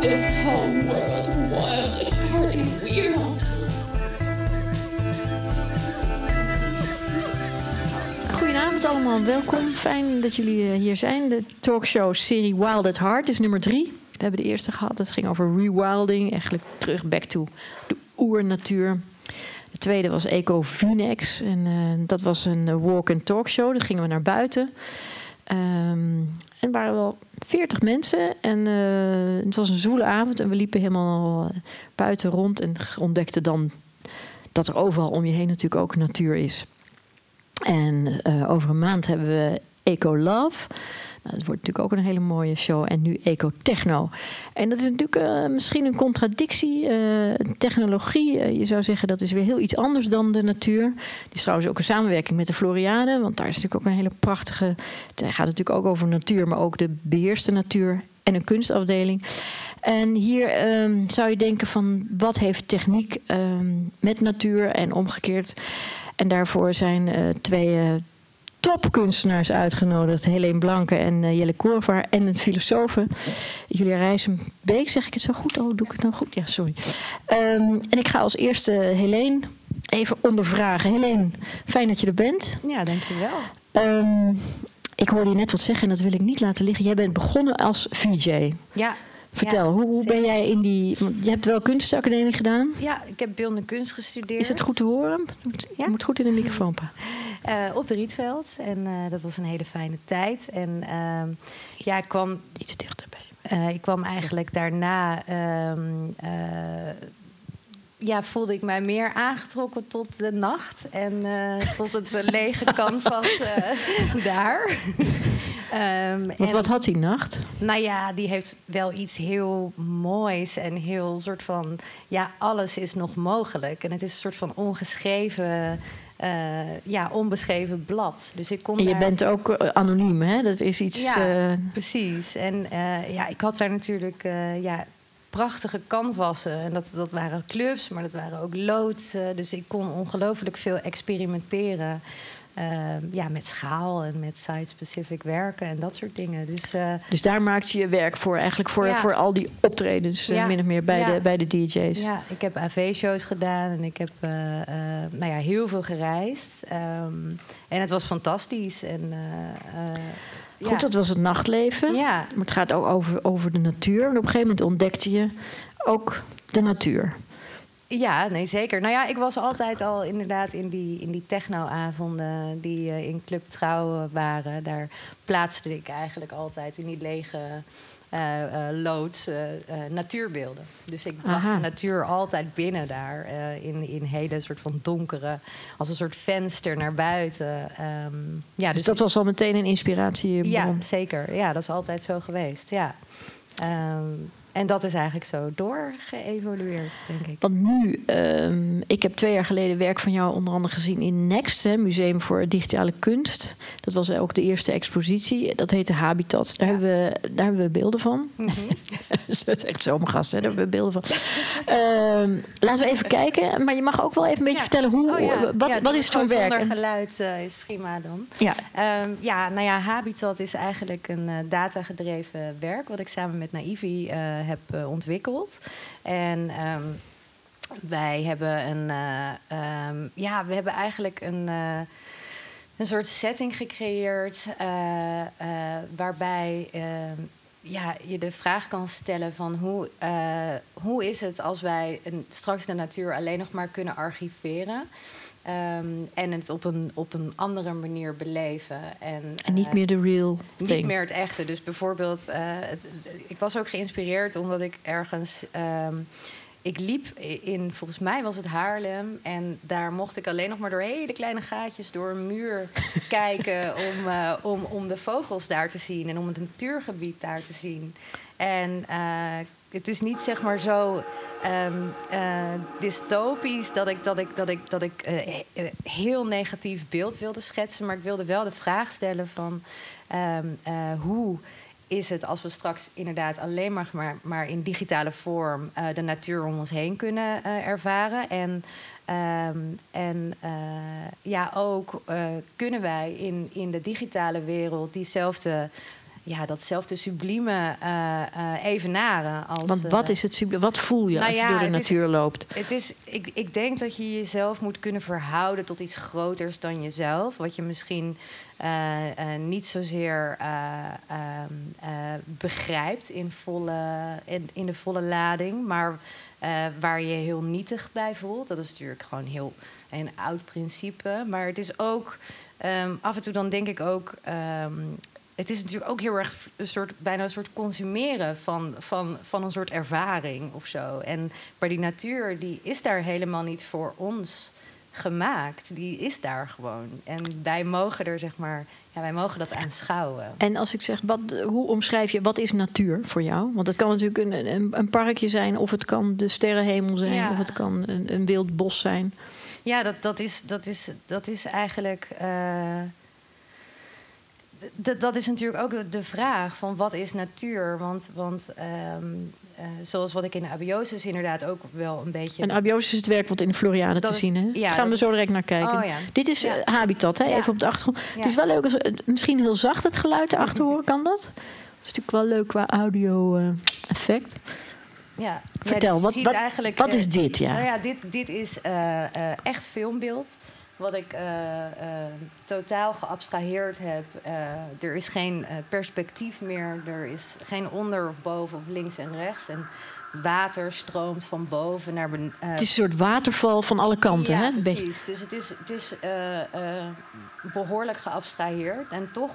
this world wild and hard and. Goedenavond allemaal, welkom. Fijn dat jullie eh, hier zijn. De talkshow serie Wild at Heart is nummer drie. We hebben de eerste gehad, dat ging over rewilding. Eigenlijk terug back to de oernatuur. De tweede was Eco Vinex. En eh, dat was een eh, walk and talk show. Daar gingen we naar buiten. Ehm, en waren wel veertig mensen. En eh, het was een zoele avond. En we liepen helemaal eh, buiten rond. En ontdekten dan dat er overal om je heen natuurlijk ook natuur is. En eh, over een maand hebben we Eco Love. Nou, dat wordt natuurlijk ook een hele mooie show. En nu Eco Techno. En dat is natuurlijk eh, misschien een contradictie. eh, technologie, eh, je zou zeggen, dat is weer heel iets anders dan de natuur. Die is trouwens ook een samenwerking met de Floriade. Want daar is natuurlijk ook een hele prachtige. Het gaat natuurlijk ook over natuur, maar ook de beheerste natuur. En een kunstafdeling. En hier ehm, zou je denken van wat heeft techniek ehm, met natuur en omgekeerd. En daarvoor zijn twee topkunstenaars uitgenodigd. Helene Blanke en eh, Jelle Korvaar. En een filosoof, Julia Rijzenbeek. Zeg ik het zo goed? Oh, doe ik het nou goed? Ja, sorry. Ehm, en ik ga als eerste Helene even ondervragen. Helene, fijn dat je er bent. Ja, dankjewel. Ehm ik hoorde je net wat zeggen en dat wil ik niet laten liggen. Jij bent begonnen als VJ. Ja. Vertel, ja, hoe, hoe ben jij in die... Je hebt wel kunstacademie gedaan. Ja, ik heb beeldende kunst gestudeerd. Is het goed te horen? Je moet goed in de microfoon. Eh, op de Rietveld. En eh, dat was een hele fijne tijd. En ehm, ja, ik kwam, Iets dichterbij. eh, ik kwam eigenlijk daarna... ehm, eh, ja, voelde ik mij meer aangetrokken tot de nacht en tot het lege canvas daar. Ehm, Want en- wat had die nacht? Nou ja, die heeft wel iets heel moois en heel soort van... Ja, alles is nog mogelijk. En het is een soort van ongeschreven, eh, ja, onbeschreven blad. Dus ik kon En je daar- bent ook eh, anoniem, hè? Dat is iets... Ja, eh, precies. En ja, ik had daar natuurlijk ja, prachtige canvassen. En dat, dat waren clubs, maar dat waren ook loodsen. Dus ik kon ongelooflijk veel experimenteren. Eh, ja, met schaal en met site-specific werken en dat soort dingen. Dus eh, dus daar maakte je werk voor, eigenlijk voor, Ja. voor al die optredens, eh, min of meer bij, Ja. de, bij de DJ's. Ja, ik heb AV-shows gedaan en ik heb eh, nou ja, heel veel gereisd. Ehm, en het was fantastisch. En, Goed, ja. dat was het nachtleven. Ja, Maar het gaat ook over, over de natuur. En op een gegeven moment ontdekte je ook de natuur. Ja, nee, zeker. Nou ja, ik was altijd al inderdaad in die, in die technoavonden die eh, in Club Trouw eh, waren. Daar plaatste ik eigenlijk altijd in die lege eh, loods natuurbeelden. Dus ik bracht Aha. de natuur altijd binnen daar. in, in hele soort van donkere, als een soort venster naar buiten. Ehm, ja, Dus, dat was al meteen een inspiratiebron. Ja, zeker. Ja, dat is altijd zo geweest. Ja. Ehm, en dat is eigenlijk zo doorgeëvolueerd, denk ik. Want nu, ehm, ik heb twee jaar geleden werk van jou onder andere gezien in Next, hè, Museum voor Digitale Kunst. Dat was ook de eerste expositie. Dat heette Habitat. Daar, Ja. hebben, we, daar hebben we beelden van. Mhm. dat is echt zomergast, hè? daar hebben we beelden van. Ehm, laten we even kijken. Maar je mag ook wel even een beetje Ja. vertellen hoe, Oh ja. wat, wat is het voor werk? Zonder geluid eh, is prima dan. Ja, Ehm, ja, nou ja, Habitat is eigenlijk een eh, datagedreven werk... wat ik samen met Naivi eh, heb eh, ontwikkeld. En ehm, wij hebben een... eh, ehm, ja, we hebben eigenlijk een... eh, een soort setting gecreëerd waarbij ehm, ja, je de vraag kan stellen van hoe, hoe is het als wij een, straks de natuur alleen nog maar kunnen archiveren ehm, en het op een, op een andere manier beleven. En, en niet eh, meer de real thing. niet meer het echte. Dus bijvoorbeeld, eh, het- ik was ook geïnspireerd omdat ik ergens. ehm, ik liep in, volgens mij was het Haarlem. En daar mocht ik alleen nog maar door hele kleine gaatjes door een muur kijken. Om, eh, om, om de vogels daar te zien en om het natuurgebied daar te zien. En het is niet zeg maar zo ehm, eh, dystopisch dat ik, dat ik, dat ik, dat ik eh, eh, heel negatief beeld wilde schetsen. Maar ik wilde wel de vraag stellen van ehm, eh, hoe is het als we straks inderdaad alleen maar, maar, maar in digitale vorm de natuur om ons heen kunnen ervaren. En, ehm, en ja, ook kunnen wij in, in de digitale wereld diezelfde ja, datzelfde sublieme eh, evenaren. Als, Want wat eh, is het sublime? Wat voel je nou als je door de is- natuur loopt? Het is, ik, ik denk dat je jezelf moet kunnen verhouden tot iets groters dan jezelf. Wat je misschien niet zozeer eh, ehm, eh, begrijpt in, volle, in, in de volle lading, maar waar je je heel nietig bij voelt. Dat is natuurlijk gewoon heel een oud principe. Maar het is ook ehm, af en toe dan denk ik ook. ehm, het is natuurlijk ook heel erg een soort, bijna een soort consumeren van, van, van een soort ervaring of zo. En, maar die natuur die is daar helemaal niet voor ons gemaakt. Die is daar gewoon. En wij mogen er, zeg maar, ja, wij mogen dat aanschouwen. En als ik zeg, wat, hoe omschrijf je, wat is natuur voor jou? Want het kan natuurlijk een, een, een parkje zijn, of het kan de sterrenhemel zijn, Ja. of het kan een, een wild bos zijn. Ja, dat, dat, is, dat, is, dat is eigenlijk. eh, dat is natuurlijk ook de vraag van wat is natuur? Want, want ehm, eh, zoals wat ik in de abiosis inderdaad ook wel een beetje. En abiosis is het werk wat in de Floriade Dat te is- zien is. ja, Gaan we zo direct naar kijken. Oh ja. Dit is Ja. eh, habitat, hè? Even op de achtergrond. Het is wel leuk, als, eh, misschien heel zacht het geluid erachter horen, kan dat? Dat is natuurlijk wel leuk qua audio-effect. Ja. Vertel, dus wat- wat- is dit, ja? Nou ja, dit, dit is eh, echt filmbeeld. Wat ik eh, eh, totaal geabstraheerd heb. Eh, er is geen perspectief meer. Er is geen onder of boven of links en rechts. En water stroomt van boven naar beneden. Het is een soort waterval van alle kanten, ja, hè? Precies. Dus het is, het is eh, eh, behoorlijk geabstraheerd. En toch,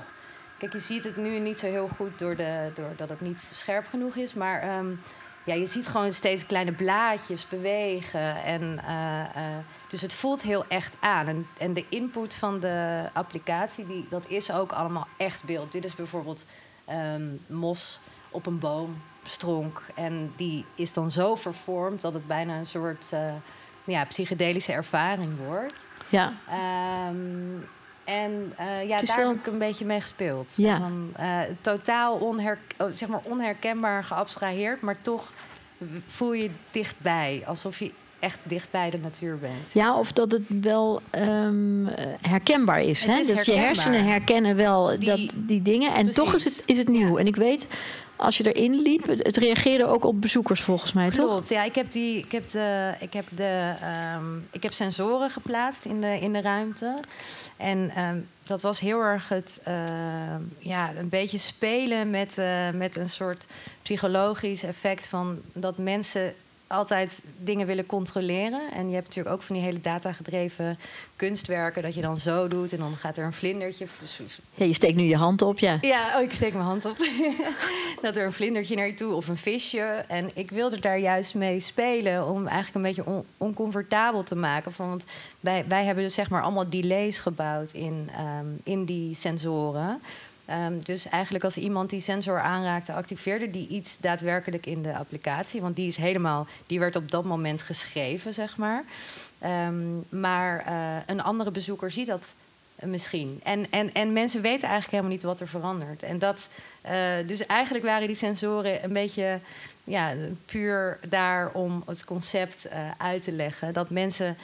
kijk, je ziet het nu niet zo heel goed door de, doordat het niet scherp genoeg is. Maar ehm, ja, je ziet gewoon steeds kleine blaadjes bewegen. En, eh, eh, dus het voelt heel echt aan. En, en de input van de applicatie, die, dat is ook allemaal echt beeld. Dit is bijvoorbeeld ehm, mos op een boomstronk. En die is dan zo vervormd dat het bijna een soort eh, ja, psychedelische ervaring wordt. Ja. Ehm, en eh, ja, daar wel- heb ik een beetje mee gespeeld. Ja. Van, eh, totaal onher, oh, zeg maar onherkenbaar geabstraheerd, maar toch voel je dichtbij. Alsof je echt dicht bij de natuur bent. Ja, of dat het wel ehm, eh, herkenbaar is. Het hè? is dus je hersenen herkennen wel Die- dat, die dingen. En toch is het, is het nieuw. En ik weet, als je erin liep, het, reageerde ook op bezoekers volgens mij, toch? Klopt, ja, ik heb, die, ik heb, de, ik heb, de, ehm, ik heb sensoren geplaatst in de, in de ruimte. En ehm, dat was heel erg het, ja, een beetje spelen met, eh, met een soort psychologisch effect van dat mensen altijd dingen willen controleren. En je hebt natuurlijk ook van die hele datagedreven kunstwerken dat je dan zo doet en dan gaat er een vlindertje. Ja, je steekt nu je hand op, ja. Ja, oh, ik steek mijn hand op. dat er een vlindertje naar je toe of een visje. En ik wilde daar juist mee spelen om eigenlijk een beetje on- oncomfortabel te maken. Van, want wij, wij hebben dus zeg maar allemaal delays gebouwd in, ehm, in die sensoren. Ehm, dus eigenlijk als iemand die sensor aanraakte, activeerde die iets daadwerkelijk in de applicatie. Want die is helemaal, die werd op dat moment geschreven, zeg maar. Ehm, maar eh, een andere bezoeker ziet dat misschien. En, en, en mensen weten eigenlijk helemaal niet wat er verandert. En dat, eh, dus eigenlijk waren die sensoren een beetje ja, puur daar om het concept eh, uit te leggen. Dat mensen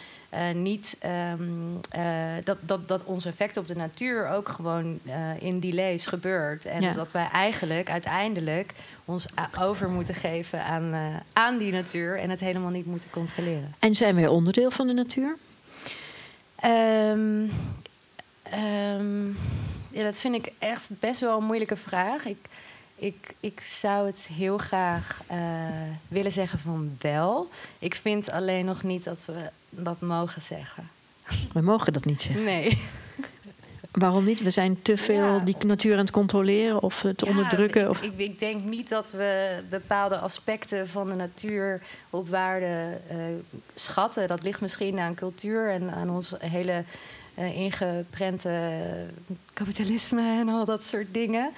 niet. ehm, eh, dat, dat, dat ons effect op de natuur ook gewoon eh, in delays gebeurt. En Ja. dat wij eigenlijk uiteindelijk ons over moeten geven aan, eh, aan die natuur en het helemaal niet moeten controleren. En zijn wij onderdeel van de natuur? Ehm, ehm, ja, dat vind ik echt best wel een moeilijke vraag. Ik, ik, ik zou het heel graag eh, willen zeggen van wel. Ik vind alleen nog niet dat we dat mogen zeggen. We mogen dat niet zeggen. Nee. Waarom niet? We zijn te veel Ja. die natuur aan het controleren of eh, te Ja, onderdrukken. Of... Ik, ik, ik denk niet dat we bepaalde aspecten van de natuur op waarde eh, schatten. Dat ligt misschien aan cultuur en aan ons hele eh, ingeprente kapitalisme en al dat soort dingen.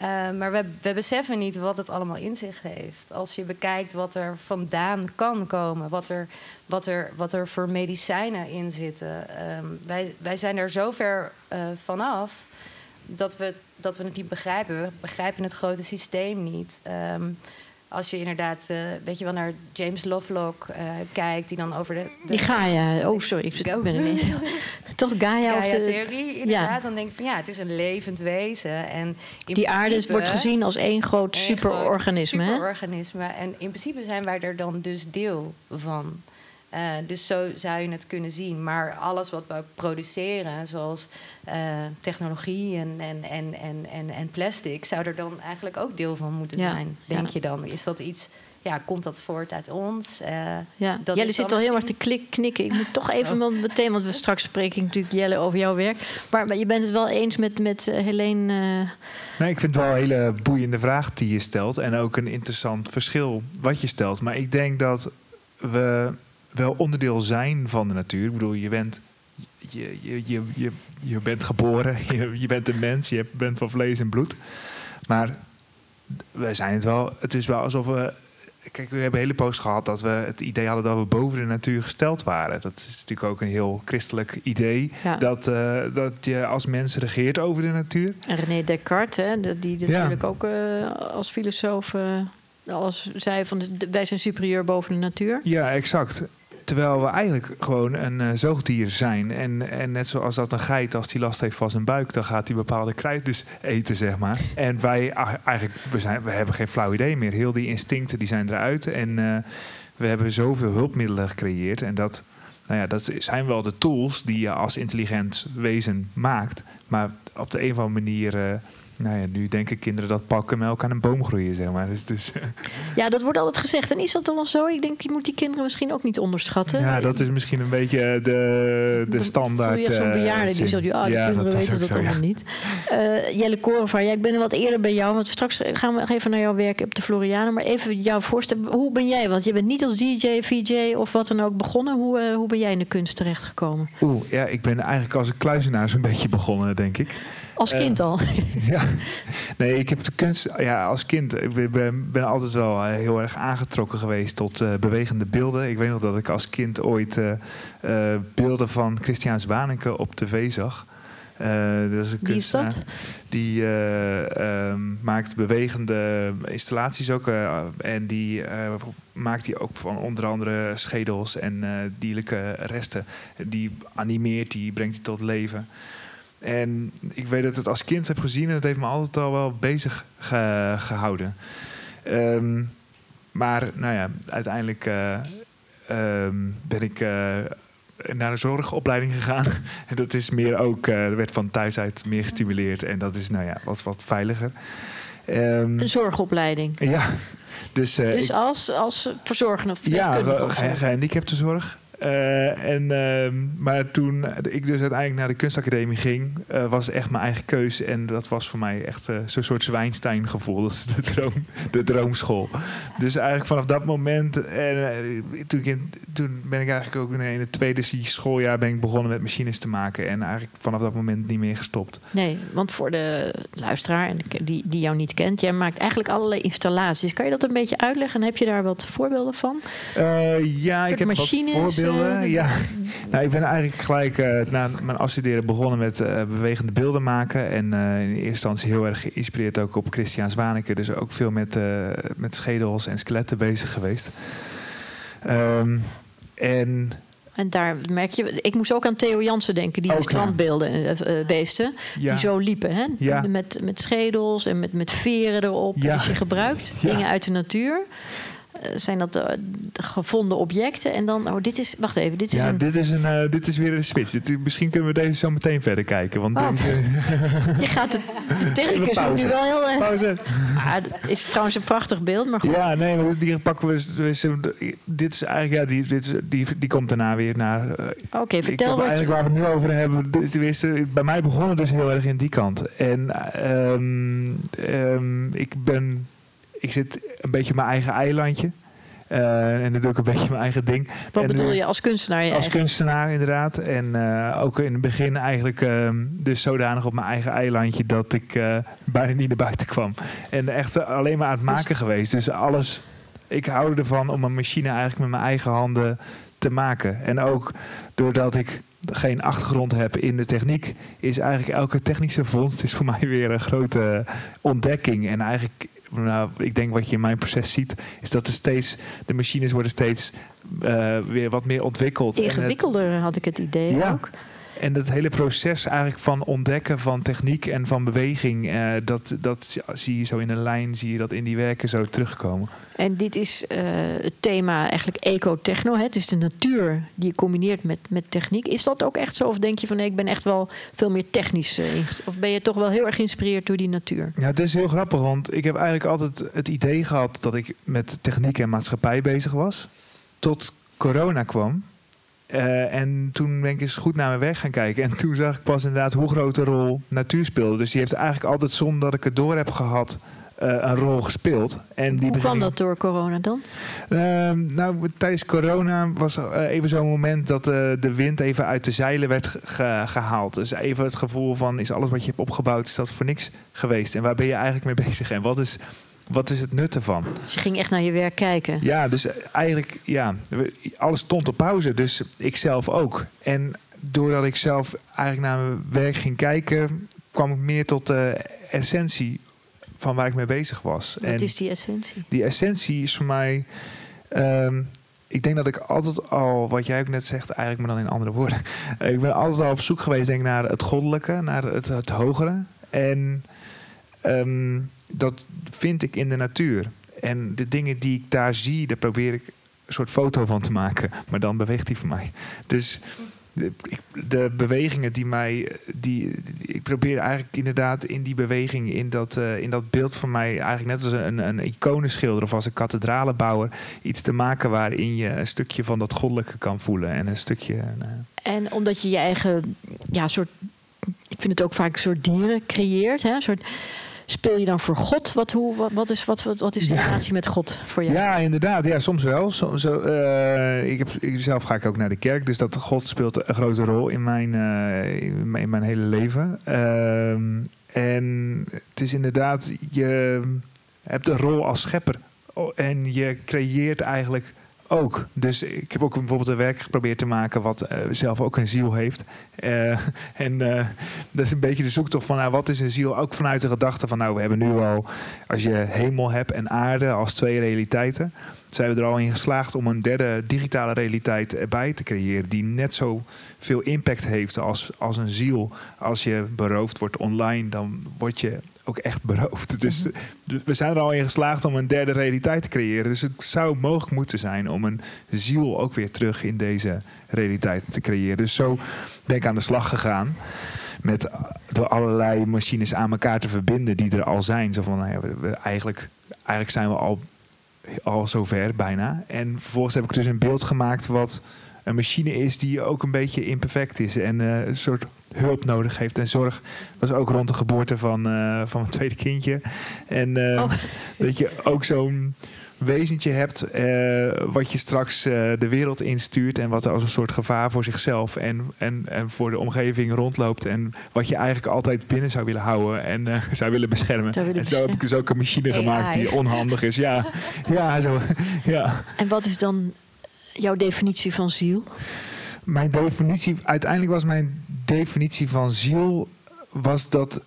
Eh, maar we, we beseffen niet wat het allemaal in zich heeft. Als je bekijkt wat er vandaan kan komen, wat er, wat er, wat er voor medicijnen in zitten. Ehm, wij, wij zijn er zo ver eh, vanaf dat we, dat we het niet begrijpen. We begrijpen het grote systeem niet. Ehm, als je inderdaad, eh, weet je wel, naar James Lovelock eh, kijkt, die dan over de... de Die Gaia. Oh, sorry, ik Go. ben ineens... Toch Gaia of de... Gaia-theorie, inderdaad. Dan denk ik van ja, het is een levend wezen. En in Die aarde wordt gezien als één groot superorganisme? Superorganisme. En in principe zijn wij er dan dus deel van. Eh, dus zo zou je het kunnen zien. Maar alles wat we produceren, zoals eh, technologie en, en, en, en, en, en plastic, zou er dan eigenlijk ook deel van moeten Ja, zijn. Denk ja. je dan? Is dat iets, ja, komt dat voort uit ons? Eh, Ja, dat Jelle zit al heel erg te klik, knikken. Ik moet toch even Oh. meteen, want we straks spreken natuurlijk Jelle over jouw werk. Maar, maar je bent het wel eens met, met Helene. eh, Nee, ik vind het wel een hele boeiende vraag die je stelt. En ook een interessant verschil wat je stelt. Maar ik denk dat we wel onderdeel zijn van de natuur. Ik bedoel, je bent, je, je, je, je, je bent geboren, je, je bent een mens, je bent van vlees en bloed. Maar wij zijn het wel. Het is wel alsof we. Kijk, we hebben een hele post gehad dat we het idee hadden dat we boven de natuur gesteld waren. Dat is natuurlijk ook een heel christelijk idee. Ja. Dat, eh, dat je als mens regeert over de natuur. en René Descartes, hè, die Ja. natuurlijk ook eh, als filosoof eh, alles zei van de- wij zijn superieur boven de natuur. Ja, exact. Terwijl we eigenlijk gewoon een eh, zoogdier zijn. En, en net zoals dat een geit, als die last heeft van zijn buik, dan gaat hij bepaalde kruid dus eten, zeg maar. En wij eigenlijk, we, zijn, we hebben geen flauw idee meer. Heel die instincten die zijn eruit. En eh, we hebben zoveel hulpmiddelen gecreëerd. En dat, nou ja, dat zijn wel de tools die je als intelligent wezen maakt. Maar op de een of andere manier. eh, nou ja, nu denken kinderen dat pakken melk aan een boom groeien, zeg maar. Dus, dus Ja, dat wordt altijd gezegd. En is dat dan wel zo? Ik denk, je moet die kinderen misschien ook niet onderschatten. Ja, dat is misschien een beetje eh, de, de standaard. voel je zo'n eh, bejaarde die zo, ah, die Ja, kinderen weten dat allemaal ja. niet. Jelle Korenvaar, ja, ik ben wat eerder bij jou, want straks gaan we even naar jouw werk op de Floriade. Maar even jou voorstellen, hoe ben jij? Want je bent niet als DJ, VJ of wat dan ook begonnen. Hoe, hoe ben jij in de kunst terechtgekomen? Oeh, ja, ik ben eigenlijk als een kluizenaar zo'n beetje begonnen, denk ik. Als Eh, kind al. ja. Nee, ik heb de kunst, ja, als kind, ik ben- ben, altijd wel eh, heel erg aangetrokken geweest tot eh, bewegende beelden. Ik weet nog dat ik als kind ooit eh, eh, beelden van Christian Zwanenke op tv zag. Eh, dat is een Wie is dat? Die eh, ehm, maakt bewegende installaties ook. eh, en die eh, maakt die ook van onder andere schedels en eh, dierlijke resten. Die animeert, die brengt die tot leven. En ik weet dat ik het als kind heb gezien en het heeft me altijd al wel bezig ge- gehouden. Ehm, maar nou ja, uiteindelijk eh, ehm, ben ik eh, naar een zorgopleiding gegaan. En dat is meer ook, eh, er werd van thuis uit meer gestimuleerd. En dat is, nou ja, was wat veiliger. Ehm, Een zorgopleiding. ja, dus, Dus ik- als, als verzorgende of ja, gehandicaptenzorg. Eh, en, ehm, maar toen ik dus uiteindelijk naar de kunstacademie ging, eh, was echt mijn eigen keuze. En dat was voor mij echt eh, zo'n soort Zwijnstein gevoel. Dat is de, droom, de droomschool. Dus eigenlijk vanaf dat moment, en, toen, ik in- toen ben ik eigenlijk ook in het tweede schooljaar ben ik begonnen met machines te maken. En eigenlijk vanaf dat moment niet meer gestopt. Nee, want voor de luisteraar die, die jou niet kent, jij maakt eigenlijk allerlei installaties. Kan je dat een beetje uitleggen en heb je daar wat voorbeelden van? Ja, ik heb machines, wat voorbeelden. Ja. nou, ik ben eigenlijk gelijk eh, na mijn afstuderen begonnen met eh, bewegende beelden maken. En eh, in eerste instantie heel erg geïnspireerd ook op Christian Zwaneke. Dus ook veel met, eh, met schedels en skeletten bezig geweest. Ehm, en En daar merk je, ik moest ook aan Theo Jansen denken, die ja. strandbeelden, beesten, ja, die zo liepen. Hè? Ja. Met, met schedels en met, met veren erop. Ja. Dus je gebruikt Ja. dingen uit de natuur. Eh, zijn dat eh, de gevonden objecten? En dan, oh, dit is, wacht even, dit is ja een. dit, is een, eh, dit is weer een switch. Dit- misschien kunnen we deze zo meteen verder kijken. Want Oh. deze, Je gaat het. De technicus nu wel heel. eh, pauze. ah, het is trouwens een prachtig beeld, maar goed. Ja, nee, maar die pakken we. Dit is eigenlijk, ja, die, dit, is- die, die komt daarna weer naar. Oké, vertel wat. eigenlijk waar we het nu over hebben. De eerste, bij mij begon het dus heel erg in die kant. En ehm, ehm, ik ben. Ik zit een beetje op mijn eigen eilandje. Eh, en dan doe ik een beetje mijn eigen ding. Wat En, bedoel je als kunstenaar? Je Als eigen- kunstenaar inderdaad. En eh, ook in het begin eigenlijk ehm, dus zodanig op mijn eigen eilandje dat ik eh, bijna niet naar buiten kwam. En echt alleen maar aan het maken geweest. Dus alles. Ik hou ervan om een machine eigenlijk met mijn eigen handen te maken. En ook doordat ik geen achtergrond heb in de techniek, is eigenlijk elke technische vondst is voor mij weer een grote ontdekking. En eigenlijk nou, ik denk wat je in mijn proces ziet, is dat er steeds, de machines worden steeds eh, weer wat meer ontwikkeld. En het- Ingewikkelder had ik het idee Ja. ook. En dat hele proces eigenlijk van ontdekken van techniek en van beweging, eh, dat, dat zie je zo in een lijn, zie je dat in die werken zo terugkomen. En dit is eh, het thema eigenlijk eco-techno. hè. Het is de natuur die je combineert met, met techniek. Is dat ook echt zo? Of denk je van nee, ik ben echt wel veel meer technisch eh, Of ben je toch wel heel erg geïnspireerd door die natuur? Ja, het is heel grappig, want ik heb eigenlijk altijd het idee gehad dat ik met techniek en maatschappij bezig was. Tot corona kwam. Eh, en toen ben ik eens goed naar mijn werk gaan kijken. En toen zag ik pas inderdaad hoe groot de rol natuur speelde. Dus die heeft eigenlijk altijd, zonder dat ik het door heb gehad, eh, een rol gespeeld. En die Hoe kwam dat door corona dan? Ehm, nou, tijdens corona was eh, even zo'n moment dat de wind even uit de zeilen werd ge- ge- gehaald. Dus even het gevoel van, is alles wat je hebt opgebouwd, is dat voor niks geweest? En waar ben je eigenlijk mee bezig? En wat is, wat is het nut ervan? Dus je ging echt naar je werk kijken. Ja, dus eigenlijk, ja, alles stond op pauze. Dus ik zelf ook. En doordat ik zelf eigenlijk naar mijn werk ging kijken, kwam ik meer tot de essentie van waar ik mee bezig was. Wat En- is die essentie? die essentie is voor mij. ehm, ik denk dat ik altijd al, wat jij ook net zegt, eigenlijk maar dan in andere woorden. ik ben altijd al op zoek geweest, denk ik, naar het goddelijke, naar het, het hogere. En ehm, dat vind ik in de natuur. En de dingen die ik daar zie, daar probeer ik een soort foto van te maken. Maar dan beweegt die voor mij. Dus de, bewegingen die mij. Die, die- ik probeer eigenlijk inderdaad in die beweging, in dat, eh, in dat beeld van mij, eigenlijk net als een, een iconenschilder of als een kathedralenbouwer, iets te maken waarin je een stukje van dat goddelijke kan voelen. En een stukje. eh, En omdat je je eigen, ja, soort, ik vind het ook vaak een soort dieren creëert. Hè? Een soort, speel je dan voor God? Wat, hoe, wat, wat, is, wat, wat, is de Ja. relatie met God voor jou? Ja, inderdaad. Ja, soms wel. Eh, ik heb, zelf ga ik ook naar de kerk, dus dat God speelt een grote rol in mijn, eh, in mijn, in mijn hele leven. Ehm, en het is inderdaad, je hebt een rol als schepper en je creëert eigenlijk ook. Dus ik heb ook bijvoorbeeld een werk geprobeerd te maken wat eh, zelf ook een ziel heeft. Eh, en eh, dat is een beetje de zoektocht van nou, wat is een ziel? Ook vanuit de gedachte van nou, we hebben nu al, als je hemel hebt en aarde als twee realiteiten, zijn we er al in geslaagd om een derde digitale realiteit erbij te creëren. Die net zo veel impact heeft als, als een ziel. Als je beroofd wordt online, dan word je ook echt beroofd. Dus Mhm. dus we zijn er al in geslaagd om een derde realiteit te creëren. Dus het zou mogelijk moeten zijn om een ziel ook weer terug in deze realiteit te creëren. Dus zo ben ik aan de slag gegaan. Met eh, door allerlei machines aan elkaar te verbinden die er al zijn. Zo van, nou ja, we, we- eigenlijk, eigenlijk zijn we al, al zover bijna. En vervolgens heb ik dus een beeld gemaakt wat een machine is die ook een beetje imperfect is. En eh, een soort hulp nodig heeft en zorg. Dat was ook rond de geboorte van, eh, van mijn tweede kindje. En eh, Oh. dat je ook zo'n wezentje hebt eh, wat je straks de wereld instuurt en wat als een soort gevaar voor zichzelf en, en, en voor de omgeving rondloopt en wat je eigenlijk altijd binnen zou willen houden en zou willen beschermen. Zou willen en zo heb ik dus ook een machine AI. gemaakt die onhandig is. Ja, ja, zo, ja. En wat is dan jouw definitie van ziel? Mijn definitie, uiteindelijk was mijn definitie van ziel, was dat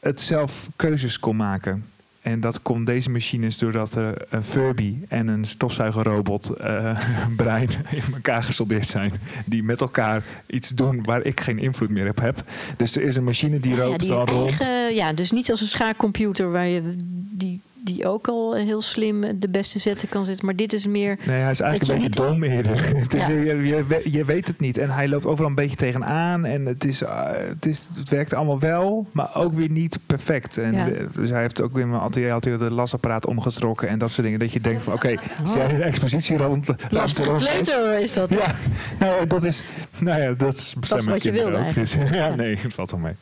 het zelf keuzes kon maken. En dat kon deze machines doordat er een Furby en een stofzuigerrobot eh, brein in elkaar gesoldeerd zijn. Die met elkaar iets doen waar ik geen invloed meer op heb. Dus er is een machine die Ja, rookt die al rond. ja, dus niet als een schaakcomputer waar je die, die ook al heel slim de beste zetten kan zetten. Maar dit is meer. Nee, hij is eigenlijk een beetje je dom eerder. Het is, Ja. je, je, we- je weet het niet. En hij loopt overal een beetje tegenaan. En het, is, eh, het, is, het werkt allemaal wel, maar ook weer niet perfect. En Ja. de- dus hij heeft ook weer in mijn atelier hij de lasapparaat omgetrokken. En dat soort dingen. Dat je denkt van oké, als jij een expositie rond... Lastig kleuter is dat. Ja, nou, dat is, nou ja, dat is Dat is wat je wilde ook. Dus, ja, nee, valt wel mee.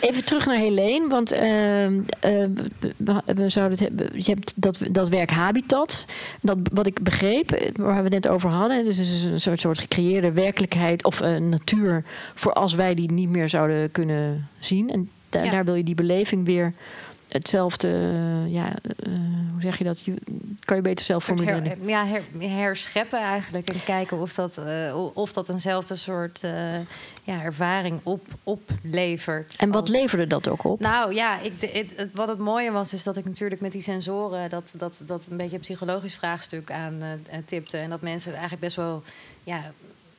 Even terug naar Helene, want ehm, eh, we, we zouden het hebben. Je hebt dat, dat werk Habitat. Dat, wat ik begreep, waar we het net over hadden. Dus is een soort, soort gecreëerde werkelijkheid of een natuur voor als wij die niet meer zouden kunnen zien. En da- Ja. daar wil je die beleving weer hetzelfde, eh, ja, eh, hoe zeg je dat? Kan je beter zelf formuleren. her- ja, her- herscheppen eigenlijk. En kijken of dat, eh, of dat eenzelfde soort ja, ervaring op, oplevert. En wat als- leverde dat ook op? Nou ja, ik, het, het- wat het mooie was, is dat ik natuurlijk met die sensoren dat, dat, dat een beetje een psychologisch vraagstuk aan tipte. En dat mensen eigenlijk best wel ja,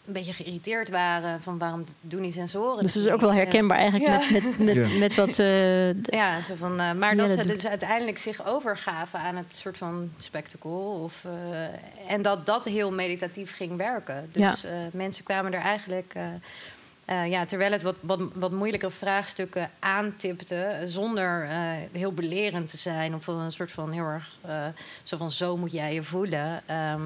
een beetje geïrriteerd waren van waarom doen die sensoren. dus dat is ook wel niet? herkenbaar eigenlijk Ja. met, met, met, Ja. met wat... eh, Ja, zo van, eh, maar Ja, dat dat ze doet- dus uiteindelijk zich overgaven aan het soort van spectacle. Of, eh, en dat dat heel meditatief ging werken. Dus eh, mensen kwamen er eigenlijk. eh, eh, ja, terwijl het wat, wat, wat moeilijkere vraagstukken aantipte, zonder eh, heel belerend te zijn of een soort van heel erg eh, zo van zo moet jij je voelen, ehm,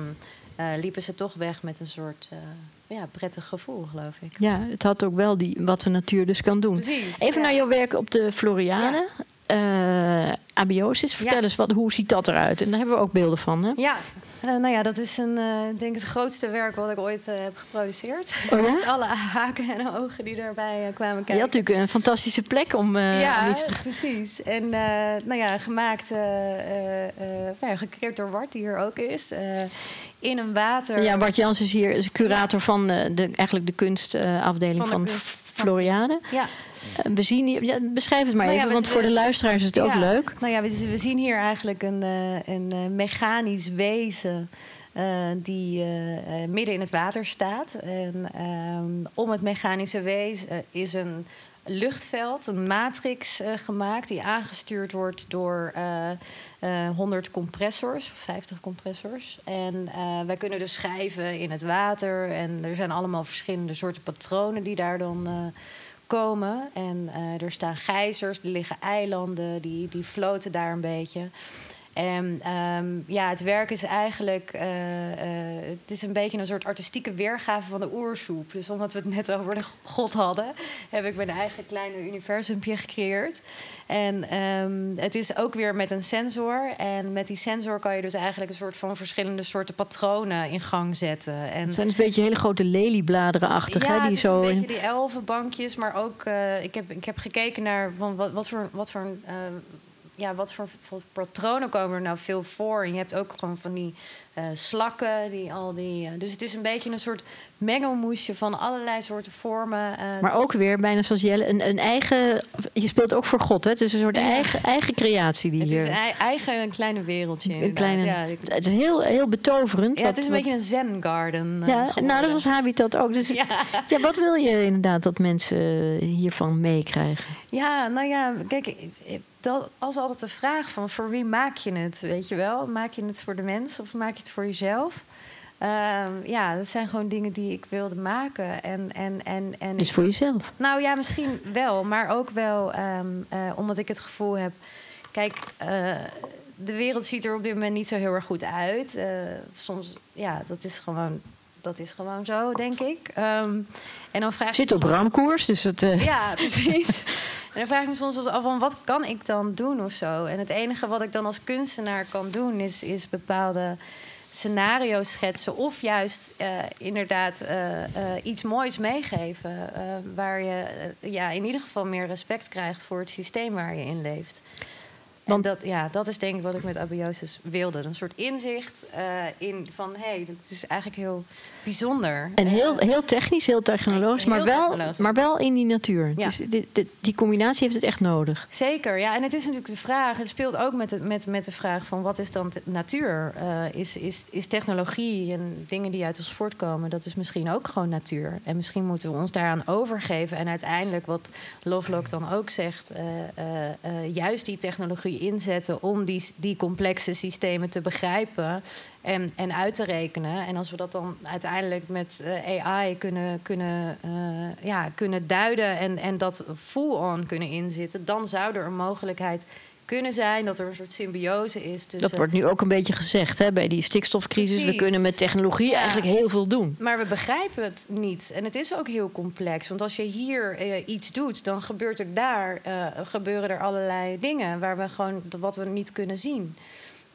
eh, liepen ze toch weg met een soort eh, ja, prettig gevoel, geloof ik. ja, het had ook wel die, wat de natuur dus kan doen. Precies. Even ja. naar jouw werk op de Floriade. Eh, abiosis, vertel Ja. eens, wat, hoe ziet dat eruit? En daar hebben we ook beelden van, hè? Ja, eh, nou ja, dat is een, ik denk het grootste werk wat ik ooit heb geproduceerd. Oh ja? Met alle haken en ogen die daarbij kwamen Je kijken. had natuurlijk een fantastische plek om, ja, iets te... precies. En nou ja, gemaakt, nou ja, gecreëerd door Wart, die hier ook is. In een water. Ja, Bart Jans is hier is curator van eh, de, eigenlijk de kunstafdeling Van de van, kunst- Floriade. Ja. Eh, we zien hier, ja, beschrijf het maar Nou ja, even, we- want voor de luisteraars is het ook leuk. Nou ja, we, we zien hier eigenlijk een, eh, een mechanisch wezen. die midden in het water staat. En ehm, om het mechanische wezen is een luchtveld, een matrix gemaakt, die aangestuurd wordt door eh, eh, 100 compressors, 50 compressors. En eh, wij kunnen dus schrijven in het water. En er zijn allemaal verschillende soorten patronen die daar dan eh, komen. En er staan gijzers, er liggen eilanden, die, die floten daar een beetje. En ehm, ja, het werk is eigenlijk, eh, eh, het is een beetje een soort artistieke weergave van de oersoep. Dus omdat we het net over de God hadden, heb ik mijn eigen kleine universumpje gecreëerd. En ehm, het is ook weer met een sensor. En met die sensor kan je dus eigenlijk een soort van verschillende soorten patronen in gang zetten. En Het zijn dus een beetje hele grote leliebladeren-achtig, ja, hè? Die zo een beetje die elfenbankjes, maar ook eh, ik, heb, ik heb gekeken naar van wat, wat voor wat voor eh, ja, wat voor, patronen komen er nou veel voor. En je hebt ook gewoon van die eh, slakken, die al die. eh, dus het is een beetje een soort mengelmoesje van allerlei soorten vormen. eh, Maar tot- ook weer, bijna zoals Jelle, een, een eigen... Je speelt ook voor God, hè? Het is een soort Ja. eigen, eigen creatie die Het is hier... een ei- eigen een kleine wereldje. Een kleine, Ja, ik- het is heel, heel betoverend. ja, het wat- is een wat- beetje een zen garden. eh, Ja, nou, dat was Habitat ook. Dus ja. Ja. wat wil je inderdaad dat mensen hiervan meekrijgen? Ja, nou ja, kijk, dat was altijd de vraag van voor wie maak je het, weet je wel? Maak je het voor de mens of maak je het voor jezelf? Ehm, ja, dat zijn gewoon dingen die ik wilde maken. En, en, en, en Dus voor jezelf. nou ja, misschien wel, maar ook wel ehm, eh, omdat ik het gevoel heb. Kijk, eh, de wereld ziet er op dit moment niet zo heel erg goed uit. Eh, soms, ja, dat is gewoon, dat is gewoon zo, denk ik. Ehm, en dan vraag ik Zit op ramkoers, dus het... ja, precies. En dan vraag ik me soms af van wat kan ik dan doen of zo. En het enige wat ik dan als kunstenaar kan doen is, is bepaalde scenario's schetsen of juist eh, inderdaad eh, eh, iets moois meegeven waar je ja, in ieder geval meer respect krijgt voor het systeem waar je in leeft. Want- dat, ja, dat is denk ik wat ik met abiosis wilde. Een soort inzicht eh, in van hé, hey, dat is eigenlijk heel bijzonder. En heel, Eh, heel technisch, heel technologisch, Heel maar, wel, technologisch. maar wel in die natuur. Ja. Dus dit- die combinatie heeft het echt nodig. Zeker, ja. En het is natuurlijk de vraag, het speelt ook met de, met, met de vraag van wat is dan natuur? Eh, is, is, is technologie en dingen die uit ons voortkomen, dat is misschien ook gewoon natuur. En misschien moeten we ons daaraan overgeven. En uiteindelijk, wat Lovelock dan ook zegt, eh, eh, eh, juist die technologie inzetten om die, die complexe systemen te begrijpen. En, en uit te rekenen. En als we dat dan uiteindelijk met eh, AI kunnen, kunnen, eh, ja, kunnen duiden en, en dat full-on kunnen inzetten, dan zou er een mogelijkheid kunnen zijn dat er een soort symbiose is tussen. Dat wordt nu ook een beetje gezegd hè, bij die stikstofcrisis. We kunnen met technologie Ja. eigenlijk heel veel doen. Maar we begrijpen het niet. En het is ook heel complex. Want als je hier eh, iets doet, dan gebeurt er daar, eh, gebeuren er allerlei dingen waar we gewoon wat we niet kunnen zien.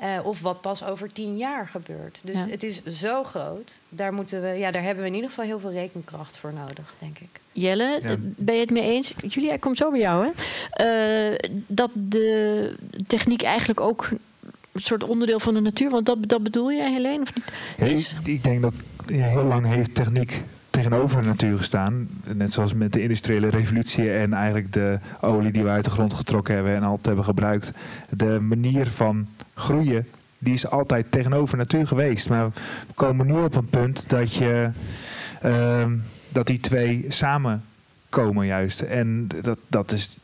Eh, of wat pas over tien jaar gebeurt. Dus Ja. het is zo groot. Daar, moeten we, ja, daar hebben we in ieder geval heel veel rekenkracht voor nodig, denk ik. Jelle, Ja. eh, ben je het mee eens? Julia, ik kom zo bij jou. Hè? Eh, dat de techniek eigenlijk ook een soort onderdeel van de natuur... want dat, dat bedoel jij, Helene, of niet? Ja, Is- ik, ik denk dat ja, heel lang heeft techniek tegenover de natuur gestaan. Net zoals met de industriële revolutie en eigenlijk de olie die we uit de grond getrokken hebben en altijd hebben gebruikt. De manier van groeien, die is altijd tegenover natuur geweest. Maar we komen nu op een punt dat je ehm, dat die twee samenkomen juist. En dat, dat is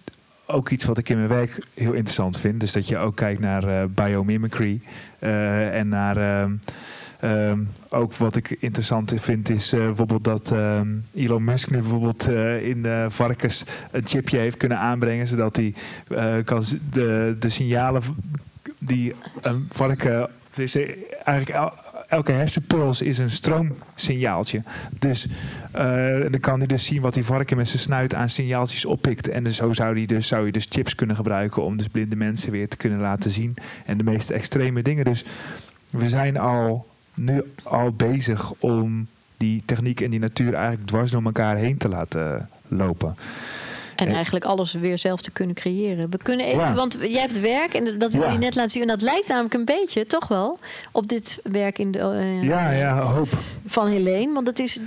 ook iets wat ik in mijn werk heel interessant vind. Dus dat je ook kijkt naar eh, biomimicry eh, en naar ehm, ehm, ook wat ik interessant vind is eh, bijvoorbeeld dat ehm, Elon Musk nu bijvoorbeeld eh, in varkens een chipje heeft kunnen aanbrengen zodat hij kan de, de signalen die een varken dus eh, eigenlijk el- elke hersenpuls is een stroomsignaaltje. Dus eh, dan kan hij dus zien wat die varken met zijn snuit aan signaaltjes oppikt. En dus zo zou, die dus, zou je dus chips kunnen gebruiken om dus blinde mensen weer te kunnen laten zien. En de meest extreme dingen. Dus we zijn al nu al bezig om die techniek en die natuur eigenlijk dwars door elkaar heen te laten lopen. En Eh. eigenlijk alles weer zelf te kunnen creëren. We kunnen even, Ja. want jij hebt werk en dat wil Ja. je net laten zien. En dat lijkt namelijk een beetje, toch wel, op dit werk in de, eh, Ja, ja, hoop. van Helene. Want dat is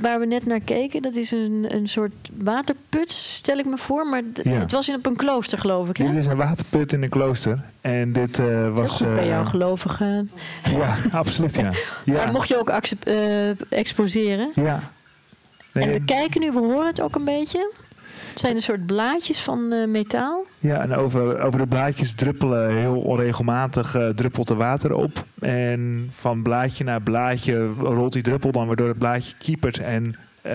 waar we net naar keken. Dat is een, een soort waterput, stel ik me voor. Maar Ja. het was in, op een klooster, geloof ik. Hè? Dit is een waterput in een klooster. En dit eh, Heel was. goed bij eh, jou, gelovige. Ja, absoluut. Ja. Maar mocht je ook eh, exposeren? ja. Nee, En we kijken nu, we horen het ook een beetje. Het zijn een soort blaadjes van eh, metaal. Ja, en over, over de blaadjes druppelen heel onregelmatig eh, druppelt er water op. En van blaadje naar blaadje rolt die druppel dan waardoor het blaadje kiepert. En eh,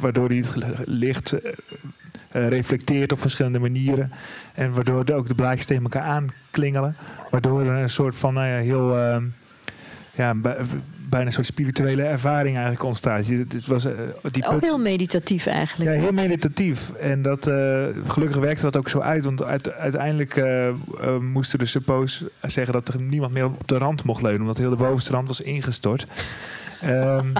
waardoor die het licht reflecteert op verschillende manieren. En waardoor ook de blaadjes tegen elkaar aanklingelen. Waardoor er een soort van nou ja, heel... ja, bijna een soort spirituele ervaring eigenlijk ontstaat. Je- Het was, eh, die Ook heel meditatief eigenlijk. ja, heel meditatief. En dat, eh, gelukkig werkte dat ook zo uit. Want uit- uiteindelijk eh, moesten de suppose zeggen dat er niemand meer op de rand mocht leunen. Omdat heel de bovenste rand was ingestort. Ehm,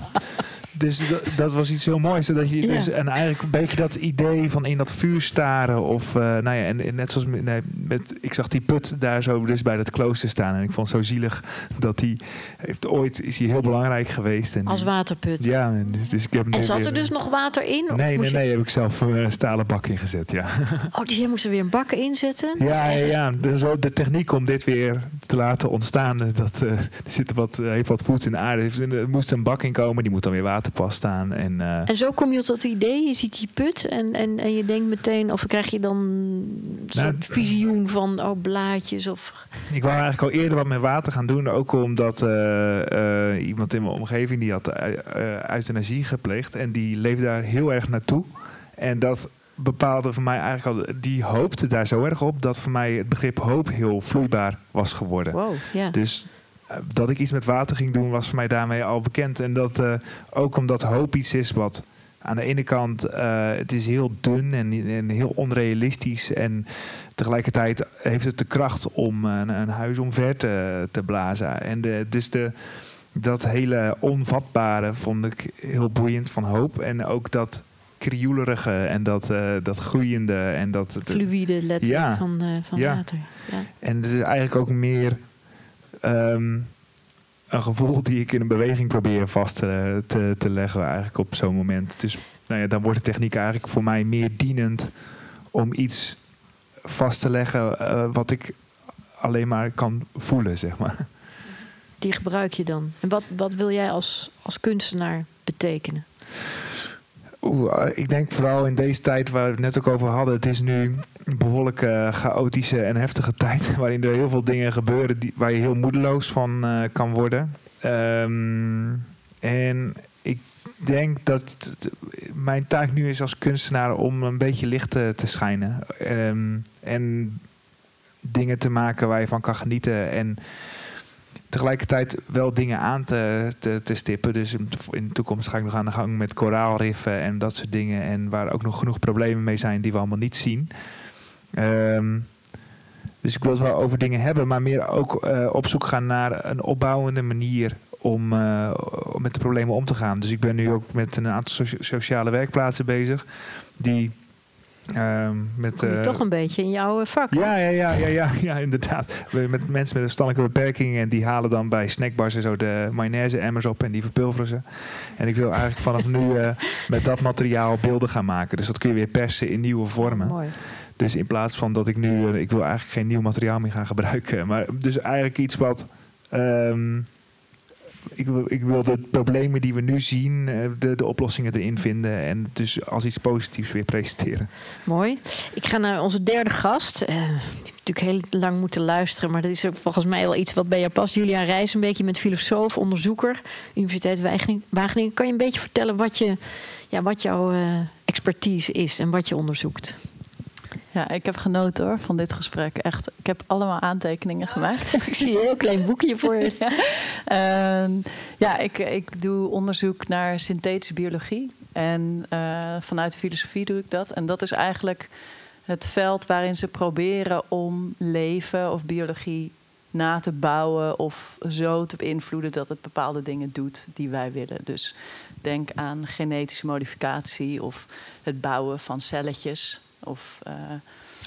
dus dat, dat was iets heel moois. Dat je Ja. dus, en eigenlijk een beetje dat idee van in dat vuur staren. Of, eh, nou ja, en, en net zoals met, nee, met, ik zag die put daar zo dus bij dat klooster staan. En ik vond het zo zielig dat hij heeft ooit is hij heel belangrijk geweest. En, Als waterput. Ja, en dus ik heb En zat weer- er dus nog water in? Of Nee, nee, je- nee, heb ik zelf eh, een stalen bak ingezet, ja. Oh, dus jij moest er weer een bak in zetten? Ja, ja, ja. De, zo, de techniek om dit weer te laten ontstaan, eh, dat, er zit wat, heeft wat voet in de aarde. Dus Er moest een bak in komen, die moet dan weer waterpas staan. En, eh, En zo kom je tot het idee, je ziet die put en, en, en je denkt meteen, of krijg je dan een Nou, soort visioen van oh, blaadjes of... ik wou eigenlijk al eerder wat met water gaan doen, ook omdat eh, eh, iemand in mijn omgeving die had euthanasie gepleegd en die leefde daar heel erg naartoe. En dat bepaalde voor mij eigenlijk al, die hoopte daar zo erg op dat voor mij het begrip hoop heel vloeibaar was geworden. Wow, ja. Dus dat ik iets met water ging doen, was voor mij daarmee al bekend. En dat eh, ook omdat hoop iets is wat aan de ene kant, eh, het is heel dun en, en heel onrealistisch. En tegelijkertijd heeft het de kracht om een, een huis omver te, te blazen. En de, dus de, dat hele onvatbare vond ik heel boeiend van hoop. En ook dat krioelerige en dat, eh, dat groeiende en dat... Fluïde letterlijk Ja. van, eh, van Ja. water. Ja. En het is eigenlijk ook meer ehm, een gevoel die ik in een beweging probeer vast te, te, leggen eigenlijk op zo'n moment. Dus nou ja, dan wordt de techniek eigenlijk voor mij meer dienend om iets vast te leggen eh, wat ik alleen maar kan voelen, zeg maar. Die gebruik je dan. En wat, wat wil jij als, als kunstenaar betekenen? Eh, ik denk vooral in deze tijd waar we het net ook over hadden. Het is nu een behoorlijk eh, chaotische en heftige tijd. Waarin er heel veel dingen gebeuren die, waar je heel moedeloos van eh, kan worden. Ehm, en ik denk dat mijn taak nu is als kunstenaar om een beetje licht te, te schijnen. Ehm, en dingen te maken waar je van kan genieten. En tegelijkertijd wel dingen aan te, te, stippen. Dus in de toekomst ga ik nog aan de gang met koraalriffen en dat soort dingen. En waar ook nog genoeg problemen mee zijn die we allemaal niet zien. Ehm, Dus ik wil het wel over dingen hebben, maar meer ook eh, op zoek gaan naar een opbouwende manier om, uh, om met de problemen om te gaan. Dus ik ben nu ook met een aantal socia- sociale werkplaatsen bezig die met Kom je eh, toch een beetje in jouw eh, vak. ja, ja, ja, ja, ja, ja, inderdaad. Met mensen met een verstandelijke beperking en die halen dan bij snackbars en zo de mayonaise emmers op en die verpulveren ze. En ik wil eigenlijk vanaf nu eh, met dat materiaal beelden gaan maken. Dus dat kun je weer persen in nieuwe vormen. Mooi. Dus in plaats van dat ik nu, ik wil eigenlijk geen nieuw materiaal meer gaan gebruiken. Maar dus eigenlijk iets wat. ehm, ik, wil, ik wil de problemen die we nu zien, eh, de, de oplossingen erin vinden. En dus als iets positiefs weer presenteren. Mooi. Ik ga naar onze derde gast. Eh, die natuurlijk heel lang moeten luisteren, maar dat is volgens mij wel iets wat bij jou past. Julian Reis, een beetje met filosoof, onderzoeker, Universiteit Wageningen. Wageningen. Kan je een beetje vertellen wat, je, ja, wat jouw eh, expertise is en wat je onderzoekt? Ja, ik heb genoten hoor van dit gesprek. Echt, ik heb allemaal aantekeningen gemaakt. Ik zie een heel klein boekje voor je. Ehm, ja, ik, ik doe onderzoek naar synthetische biologie. En eh, vanuit de filosofie doe ik dat. En dat is eigenlijk het veld waarin ze proberen om leven of biologie na te bouwen of zo te beïnvloeden dat het bepaalde dingen doet die wij willen. Dus denk aan genetische modificatie of het bouwen van celletjes. Of, eh,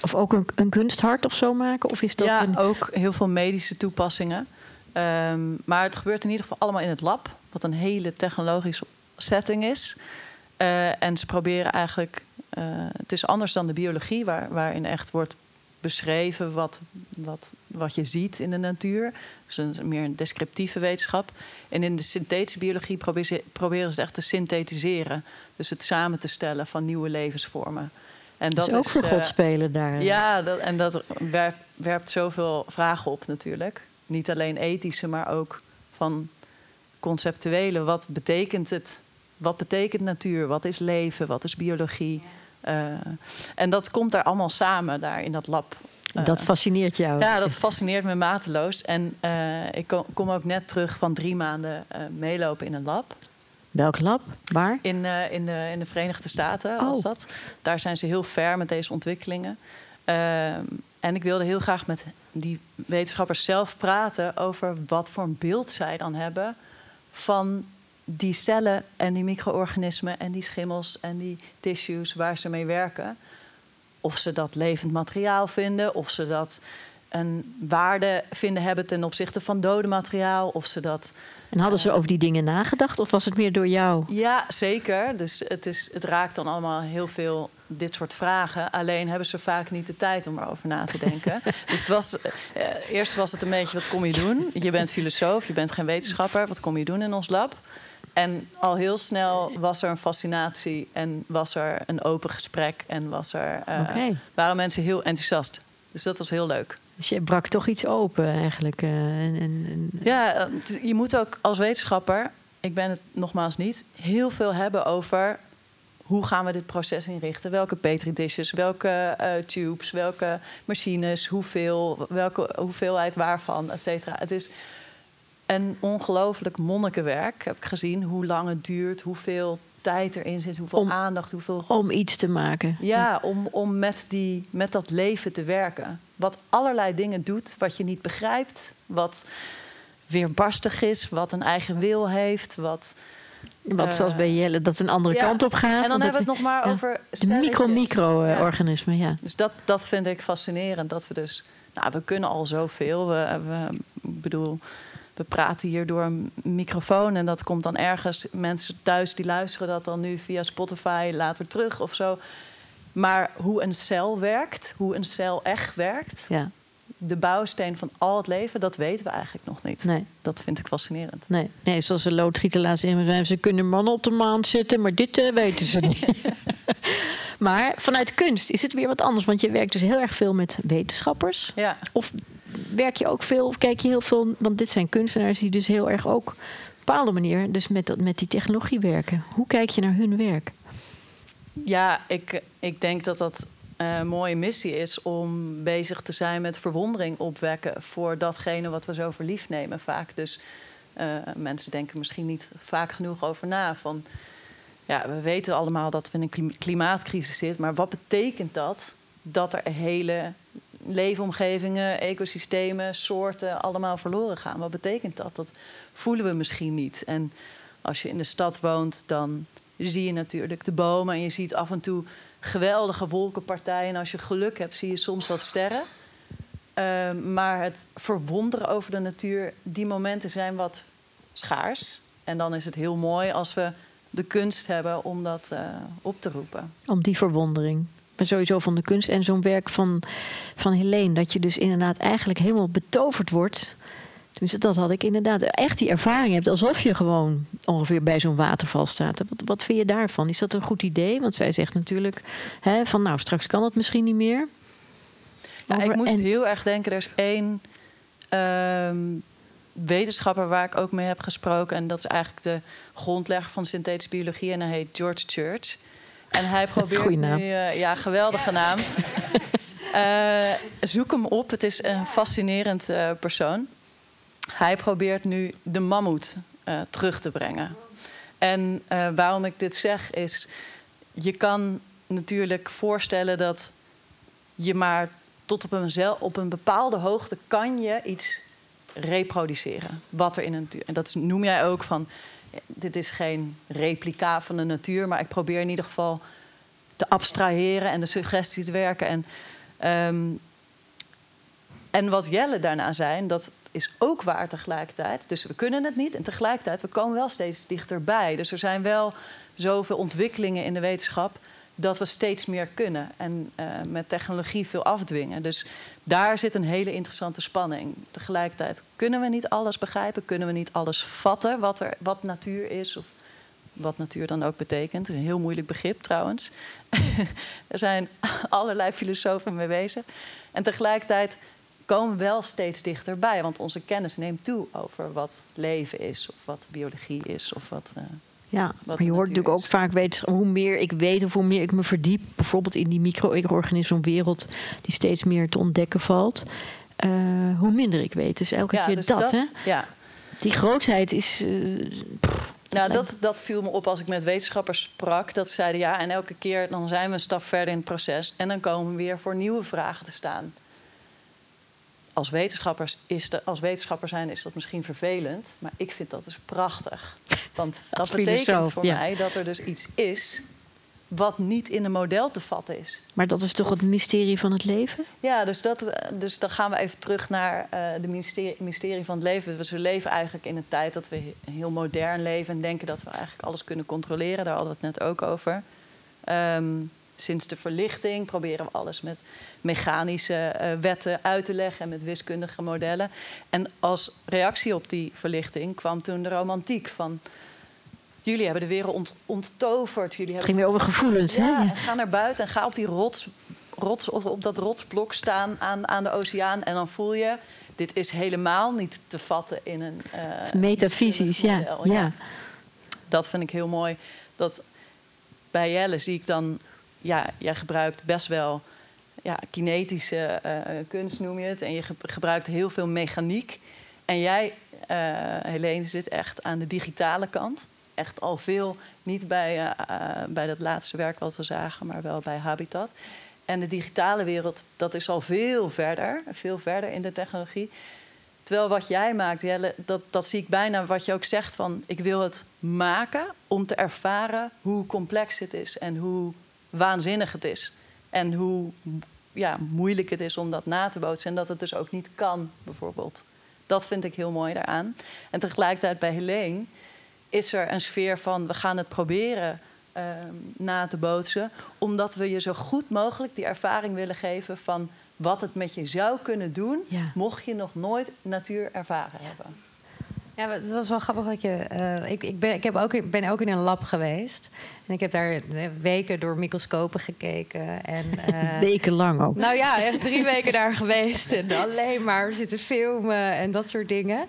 Of ook een, een kunsthart of zo maken? Of is dat ja, een... ook heel veel medische toepassingen. Ehm, maar het gebeurt in ieder geval allemaal in het lab, wat een hele technologische setting is. Eh, en ze proberen eigenlijk, eh, het is anders dan de biologie, waar, waarin echt wordt beschreven wat, wat, wat je ziet in de natuur. Dus een, meer een descriptieve wetenschap. En in de synthetische biologie proberen ze, proberen ze het echt te synthetiseren. Dus het samen te stellen van nieuwe levensvormen. En dat is ook is, voor eh, God spelen daar. ja, dat, en dat werpt, werpt zoveel vragen op natuurlijk. Niet alleen ethische, maar ook van conceptuele. Wat betekent het? Wat betekent natuur? Wat is leven? Wat is biologie? Eh, en dat komt daar allemaal samen daar in dat lab. Eh, dat fascineert jou. ja, dat fascineert me mateloos. En eh, ik kom, ook net terug van drie maanden eh, meelopen in een lab. Welk lab? Waar? In, eh, in, de, in de Verenigde Staten Oh. was dat. Daar zijn ze heel ver met deze ontwikkelingen. Ehm, en ik wilde heel graag met die wetenschappers zelf praten over wat voor een beeld zij dan hebben van die cellen en die micro-organismen en die schimmels en die tissues waar ze mee werken. Of ze dat levend materiaal vinden, of ze dat een waarde vinden hebben ten opzichte van dode materiaal, of ze dat En hadden ze over die dingen nagedacht? Of was het meer door jou? ja, zeker. Dus het, is, het raakt dan allemaal heel veel dit soort vragen. Alleen hebben ze vaak niet de tijd om erover na te denken. dus het was, eh, eerst was het een beetje, wat kom je doen? Je bent filosoof, je bent geen wetenschapper. Wat kom je doen in ons lab? En al heel snel was er een fascinatie en was er een open gesprek... en was er, eh, waren mensen heel enthousiast. Dus dat was heel leuk. Dus je brak toch iets open eigenlijk. eh, en, en, Ja, je moet ook als wetenschapper, ik ben het nogmaals niet, heel veel hebben over hoe gaan we dit proces inrichten? Welke petri dishes, welke eh, tubes, welke machines, hoeveel, welke hoeveelheid waarvan, et cetera. Het is een ongelooflijk monnikenwerk, heb ik gezien. Hoe lang het duurt, hoeveel tijd erin zit, hoeveel Om- aandacht, hoeveel om iets te maken. ja, om, om met, die, met dat leven te werken. Wat allerlei dingen doet, wat je niet begrijpt, wat weerbarstig is, wat een eigen wil heeft. Wat, Wat Eh, zoals bij Jelle, dat een andere ja. kant op gaat. en dan hebben we het nog maar ja. over De. Ja. micro-micro-organismen, ja. Dus dat, dat vind ik fascinerend. Dat we dus, nou, we kunnen al zoveel. We, we, ik bedoel, we praten hier door een microfoon en dat komt dan ergens. Mensen thuis die luisteren dat dan nu via Spotify later terug of zo. Maar hoe een cel werkt, hoe een cel echt werkt, ja. de bouwsteen van al het leven, dat weten we eigenlijk nog niet. Nee, Dat vind ik fascinerend. nee, nee, zoals de loodgieter laatst in zei, ze kunnen mannen op de maan zetten, maar dit eh, weten ze niet. maar vanuit kunst is het weer wat anders, want je werkt dus heel erg veel met wetenschappers. Ja. Of werk je ook veel, kijk je heel veel, want dit zijn kunstenaars die dus heel erg ook op een bepaalde manier dus met, met die technologie werken. Hoe kijk je naar hun werk? Ja, ik, ik denk dat dat eh, een mooie missie is om bezig te zijn met verwondering opwekken voor datgene wat we zo voor lief nemen vaak. Dus eh, mensen denken misschien niet vaak genoeg over na. Van, ja, we weten allemaal dat we in een klim- klimaatcrisis zitten, maar wat betekent dat? Dat er hele leefomgevingen, ecosystemen, soorten allemaal verloren gaan. Wat betekent dat? Dat voelen we misschien niet. En als je in de stad woont, dan zie je natuurlijk de bomen en je ziet af en toe geweldige wolkenpartijen. En als je geluk hebt, zie je soms wat sterren. Ehm, maar het verwonderen over de natuur, die momenten zijn wat schaars. En dan is het heel mooi als we de kunst hebben om dat uh, op te roepen. Om die verwondering. Ben sowieso van de kunst en zo'n werk van, van Helene. Dat je dus inderdaad eigenlijk helemaal betoverd wordt. Tenminste, dat had ik inderdaad. Echt die ervaring hebt alsof je gewoon ongeveer bij zo'n waterval staat. Wat, wat vind je daarvan? Is dat een goed idee? Want zij zegt natuurlijk hè, van nou, straks kan het misschien niet meer. Ja, ik moest heel erg denken, er is één ehm, wetenschapper waar ik ook mee heb gesproken. En dat is eigenlijk de grondlegger van synthetische biologie. En hij heet George Church. En hij probeert Goeie naam. nu... Uh, ja, geweldige naam. Uh, zoek hem op. Het is een fascinerend uh, persoon. Hij probeert nu de mammoet terug te brengen. En waarom ik dit zeg is... Je kan natuurlijk voorstellen dat je maar tot op een, op een bepaalde hoogte kan je iets reproduceren. Wat er in natuur. En dat noem jij ook van. Dit is geen replica van de natuur, maar ik probeer in ieder geval te abstraheren en de suggestie te werken. En, um, en wat Jelle daarna zei, dat is ook waar tegelijkertijd. Dus we kunnen het niet en tegelijkertijd, we komen wel steeds dichterbij. Dus er zijn wel zoveel ontwikkelingen in de wetenschap dat we steeds meer kunnen en uh, met technologie veel afdwingen. Dus daar zit een hele interessante spanning. Tegelijkertijd kunnen we niet alles begrijpen, kunnen we niet alles vatten wat, er, wat natuur is of wat natuur dan ook betekent. een heel moeilijk begrip trouwens. er zijn allerlei filosofen mee bezig. En tegelijkertijd komen we wel steeds dichterbij, want onze kennis neemt toe over wat leven is of wat biologie is of wat. Uh, ja, maar je hoort natuurlijk ook vaak weten, hoe meer ik weet of hoe meer ik me verdiep, bijvoorbeeld in die micro-organisme-wereld die steeds meer te ontdekken valt, uh, hoe minder ik weet. Dus elke ja, keer dus dat, dat, hè? Ja. Die grootheid is. Uh, pff, nou, dat, dat viel me op als ik met wetenschappers sprak. Dat ze zeiden ja, en elke keer dan zijn we een stap verder in het proces. En dan komen we weer voor nieuwe vragen te staan. Als, wetenschappers is de, als wetenschapper zijn is dat misschien vervelend. Maar ik vind dat dus prachtig. Want dat betekent filosoof, voor ja. mij dat er dus iets is wat niet in een model te vatten is. Maar dat is toch het mysterie van het leven? Ja, dus, dat, dus dan gaan we even terug naar uh, de mysterie, mysterie van het leven. Dus we leven eigenlijk in een tijd dat we heel modern leven en denken dat we eigenlijk alles kunnen controleren. Daar hadden we het net ook over. Um, sinds de verlichting proberen we alles met mechanische uh, wetten uit te leggen en met wiskundige modellen. En als reactie op die verlichting kwam toen de romantiek van. Jullie hebben de wereld ont onttoverd. Jullie het ging weer over gevoelens, ja, hè? En ga naar buiten en ga op die rots, rots of op dat rotsblok staan aan, aan de oceaan. En dan voel je, dit is helemaal niet te vatten in een. Uh, Metafysisch, ja, ja. Dat vind ik heel mooi. Dat bij Jelle zie ik dan, ja, jij gebruikt best wel ja, kinetische uh, kunst, noem je het. En je ge gebruikt heel veel mechaniek. En jij, uh, Helene, zit echt aan de digitale kant. Echt al veel, niet bij, bij dat laatste werk wat we zagen, maar wel bij Habitat. En de digitale wereld, dat is al veel verder, veel verder in de technologie. Terwijl wat jij maakt, dat, dat zie ik bijna wat je ook zegt van... ik wil het maken om te ervaren hoe complex het is en hoe waanzinnig het is. En hoe ja, moeilijk het is om dat na te bootsen. En dat het dus ook niet kan, bijvoorbeeld. Dat vind ik heel mooi daaraan. En tegelijkertijd bij Helene is er een sfeer van... we gaan het proberen uh, na te bootsen... omdat we je zo goed mogelijk die ervaring willen geven... van wat het met je zou kunnen doen... Ja. mocht je nog nooit natuur ervaren hebben. Ja, het was wel grappig dat je. Uh, ik ik, ben, ik heb ook, ben ook in een lab geweest. En ik heb daar weken door microscopen gekeken. En, uh, Wekenlang ook. Nou ja, echt drie weken daar geweest. En alleen maar zitten filmen en dat soort dingen.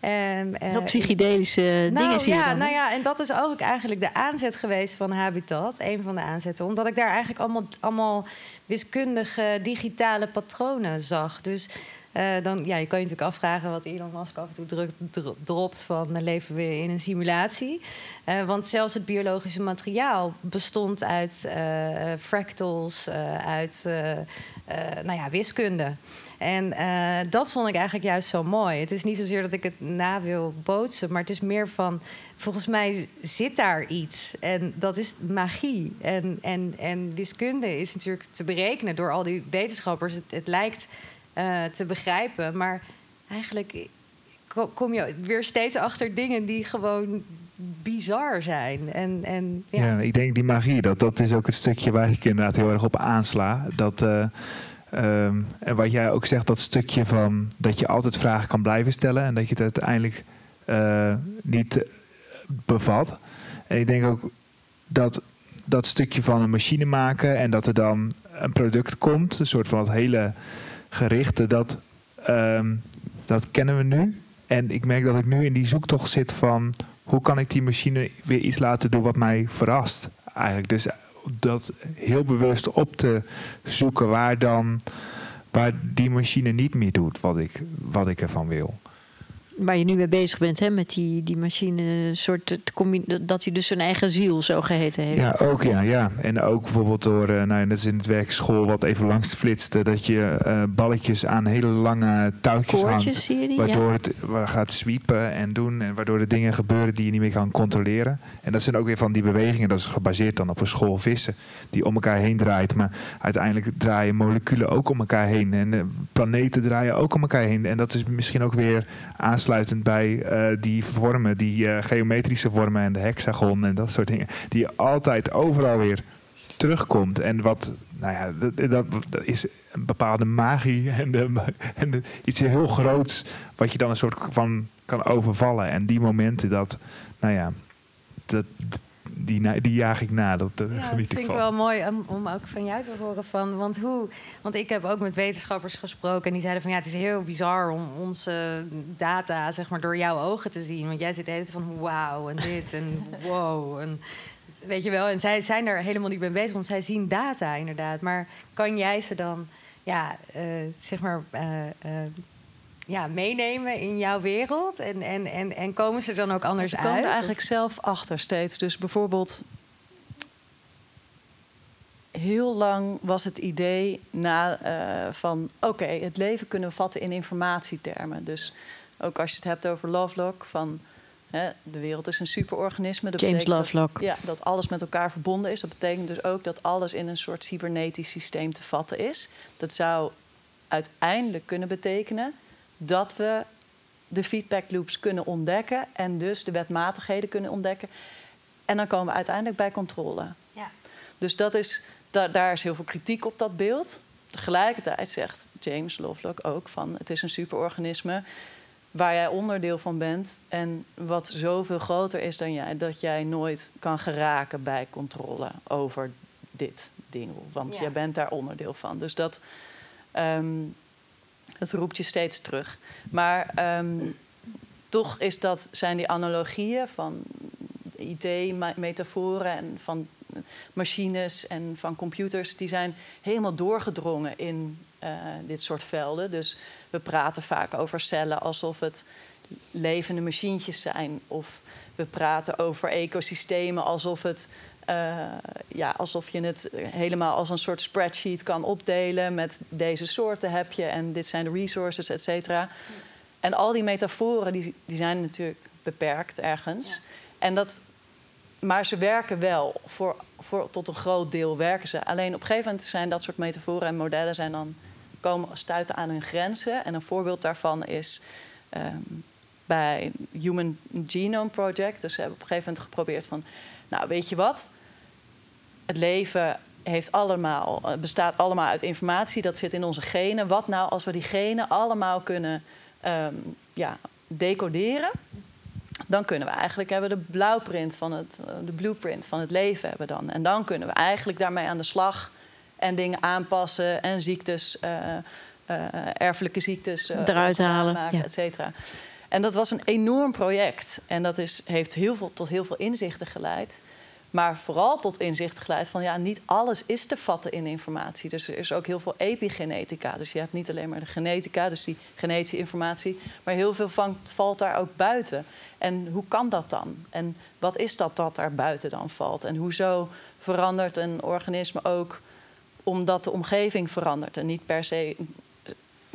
En, uh, Heel psychedelische nou, dingen zie je ja, dan, Nou ja, en dat is ook eigenlijk de aanzet geweest van Habitat. Een van de aanzetten. Omdat ik daar eigenlijk allemaal, allemaal wiskundige digitale patronen zag. Dus eh, dan ja, je kan je natuurlijk afvragen wat Elon Musk af en toe druk, dro- dropt van uh, leven we in een simulatie. Uh, want zelfs het biologische materiaal bestond uit fractals, uit nou ja, wiskunde. En dat vond ik eigenlijk juist zo mooi. Het is niet zozeer dat ik het na wil bootsen, maar het is meer van volgens mij zit daar iets. En dat is magie. En, en, en wiskunde is natuurlijk te berekenen door al die wetenschappers. Het, het lijkt uh, te begrijpen. Maar eigenlijk kom je weer steeds achter dingen die gewoon bizar zijn. En, en, ja. ik denk die magie, dat, dat is ook het stukje waar ik inderdaad heel erg op aansla. Dat, uh, um, en wat jij ook zegt, dat stukje van dat je altijd vragen kan blijven stellen en dat je het uiteindelijk uh, niet bevat. En ik denk ook dat dat stukje van een machine maken en dat er dan een product komt, een soort van het hele gerichte, dat, um, dat kennen we nu. En ik merk dat ik nu in die zoektocht zit van hoe kan ik die machine weer iets laten doen wat mij verrast. Eigenlijk. Dus dat heel bewust op te zoeken waar dan waar die machine niet meer doet wat ik, wat ik ervan wil waar je nu mee bezig bent, hè, met die, die machine, soort dat hij dus zijn eigen ziel zo geheten heeft. Ja, ook ja, ja. En ook bijvoorbeeld door, uh, nou, dat is in het werk school wat even langs flitste, dat je uh, balletjes aan hele lange touwtjes Koortjes, hangt, zie je die? waardoor ja. het gaat sweepen en doen en waardoor er dingen gebeuren die je niet meer kan controleren. En dat zijn ook weer van die bewegingen, dat is gebaseerd dan op een school vissen die om elkaar heen draait, maar uiteindelijk draaien moleculen ook om elkaar heen en uh, planeten draaien ook om elkaar heen. En dat is misschien ook weer aansluitend bij uh, die vormen, die uh, geometrische vormen en de hexagon en dat soort dingen, die altijd overal weer terugkomt. En wat, nou ja, dat, is een bepaalde magie en, de, en iets heel groots, wat je dan een soort van kan overvallen. En die momenten dat, nou ja, dat, die, die jaag ik na. Dat, uh, ja, geniet dat vind ik van. ik wel mooi om, om ook van jou te horen van. Want hoe? Want ik heb ook met wetenschappers gesproken en die zeiden van ja, het is heel bizar om onze data zeg maar door jouw ogen te zien. Want jij zit de hele tijd van wauw en dit en wow en weet je wel. En zij zijn er helemaal niet mee bezig, want zij zien data inderdaad. Maar kan jij ze dan ja, uh, zeg maar uh, ja, meenemen in jouw wereld? En, en, en, en komen ze dan ook anders uit? komen er eigenlijk zelf achter steeds. Dus bijvoorbeeld... Heel lang was het idee na, uh, van... oké, okay, het leven kunnen we vatten in informatietermen. Dus ook als je het hebt over Lovelock... van hè, de wereld is een superorganisme. Dat James Lovelock. Dat, ja, dat alles met elkaar verbonden is. Dat betekent dus ook dat alles in een soort cybernetisch systeem te vatten is. Dat zou uiteindelijk kunnen betekenen dat we de feedback loops kunnen ontdekken en dus de wetmatigheden kunnen ontdekken. En dan komen we uiteindelijk bij controle. Ja. Dus dat is, da daar is heel veel kritiek op dat beeld. Tegelijkertijd zegt James Lovelock ook van het is een superorganisme waar jij onderdeel van bent en wat zoveel groter is dan jij, dat jij nooit kan geraken bij controle over dit ding. Want Ja. jij bent daar onderdeel van. Dus dat, ehm, dat roept je steeds terug. Maar ehm, toch is dat, zijn die analogieën van IT-metaforen en van machines en van computers, die zijn helemaal doorgedrongen in eh, dit soort velden. Dus we praten vaak over cellen alsof het levende machientjes zijn. Of we praten over ecosystemen alsof het eh, ja, alsof je het helemaal als een soort spreadsheet kan opdelen. Met deze soorten heb je en dit zijn de resources, et cetera. En al die metaforen die, die zijn natuurlijk beperkt ergens. Ja. En dat, maar ze werken wel. Voor, voor, tot een groot deel werken ze. Alleen op een gegeven moment zijn dat soort metaforen en modellen zijn dan komen stuiten aan hun grenzen. En een voorbeeld daarvan is ehm, bij Human Genome Project. Dus ze hebben op een gegeven moment geprobeerd van... nou, weet je wat? Het leven heeft allemaal, eh, bestaat allemaal uit informatie. Dat zit in onze genen. Wat nou als we die genen allemaal kunnen ehm, ja, decoderen? Dan kunnen we eigenlijk hebben we de blauwprint van het, eh, de blueprint van het leven hebben dan. En dan kunnen we eigenlijk daarmee aan de slag en dingen aanpassen en ziektes, eh, erfelijke ziektes eh, Eruit halen, maken, ja. et cetera. En dat was een enorm project. En dat is, heeft heel veel, tot heel veel inzichten geleid. Maar vooral tot inzicht geleid van ja, niet alles is te vatten in informatie. Dus er is ook heel veel epigenetica. Dus je hebt niet alleen maar de genetica, dus die genetische informatie, maar heel veel valt daar ook buiten. En hoe kan dat dan? En wat is dat dat daar buiten dan valt? En hoezo verandert een organisme ook omdat de omgeving verandert en niet per se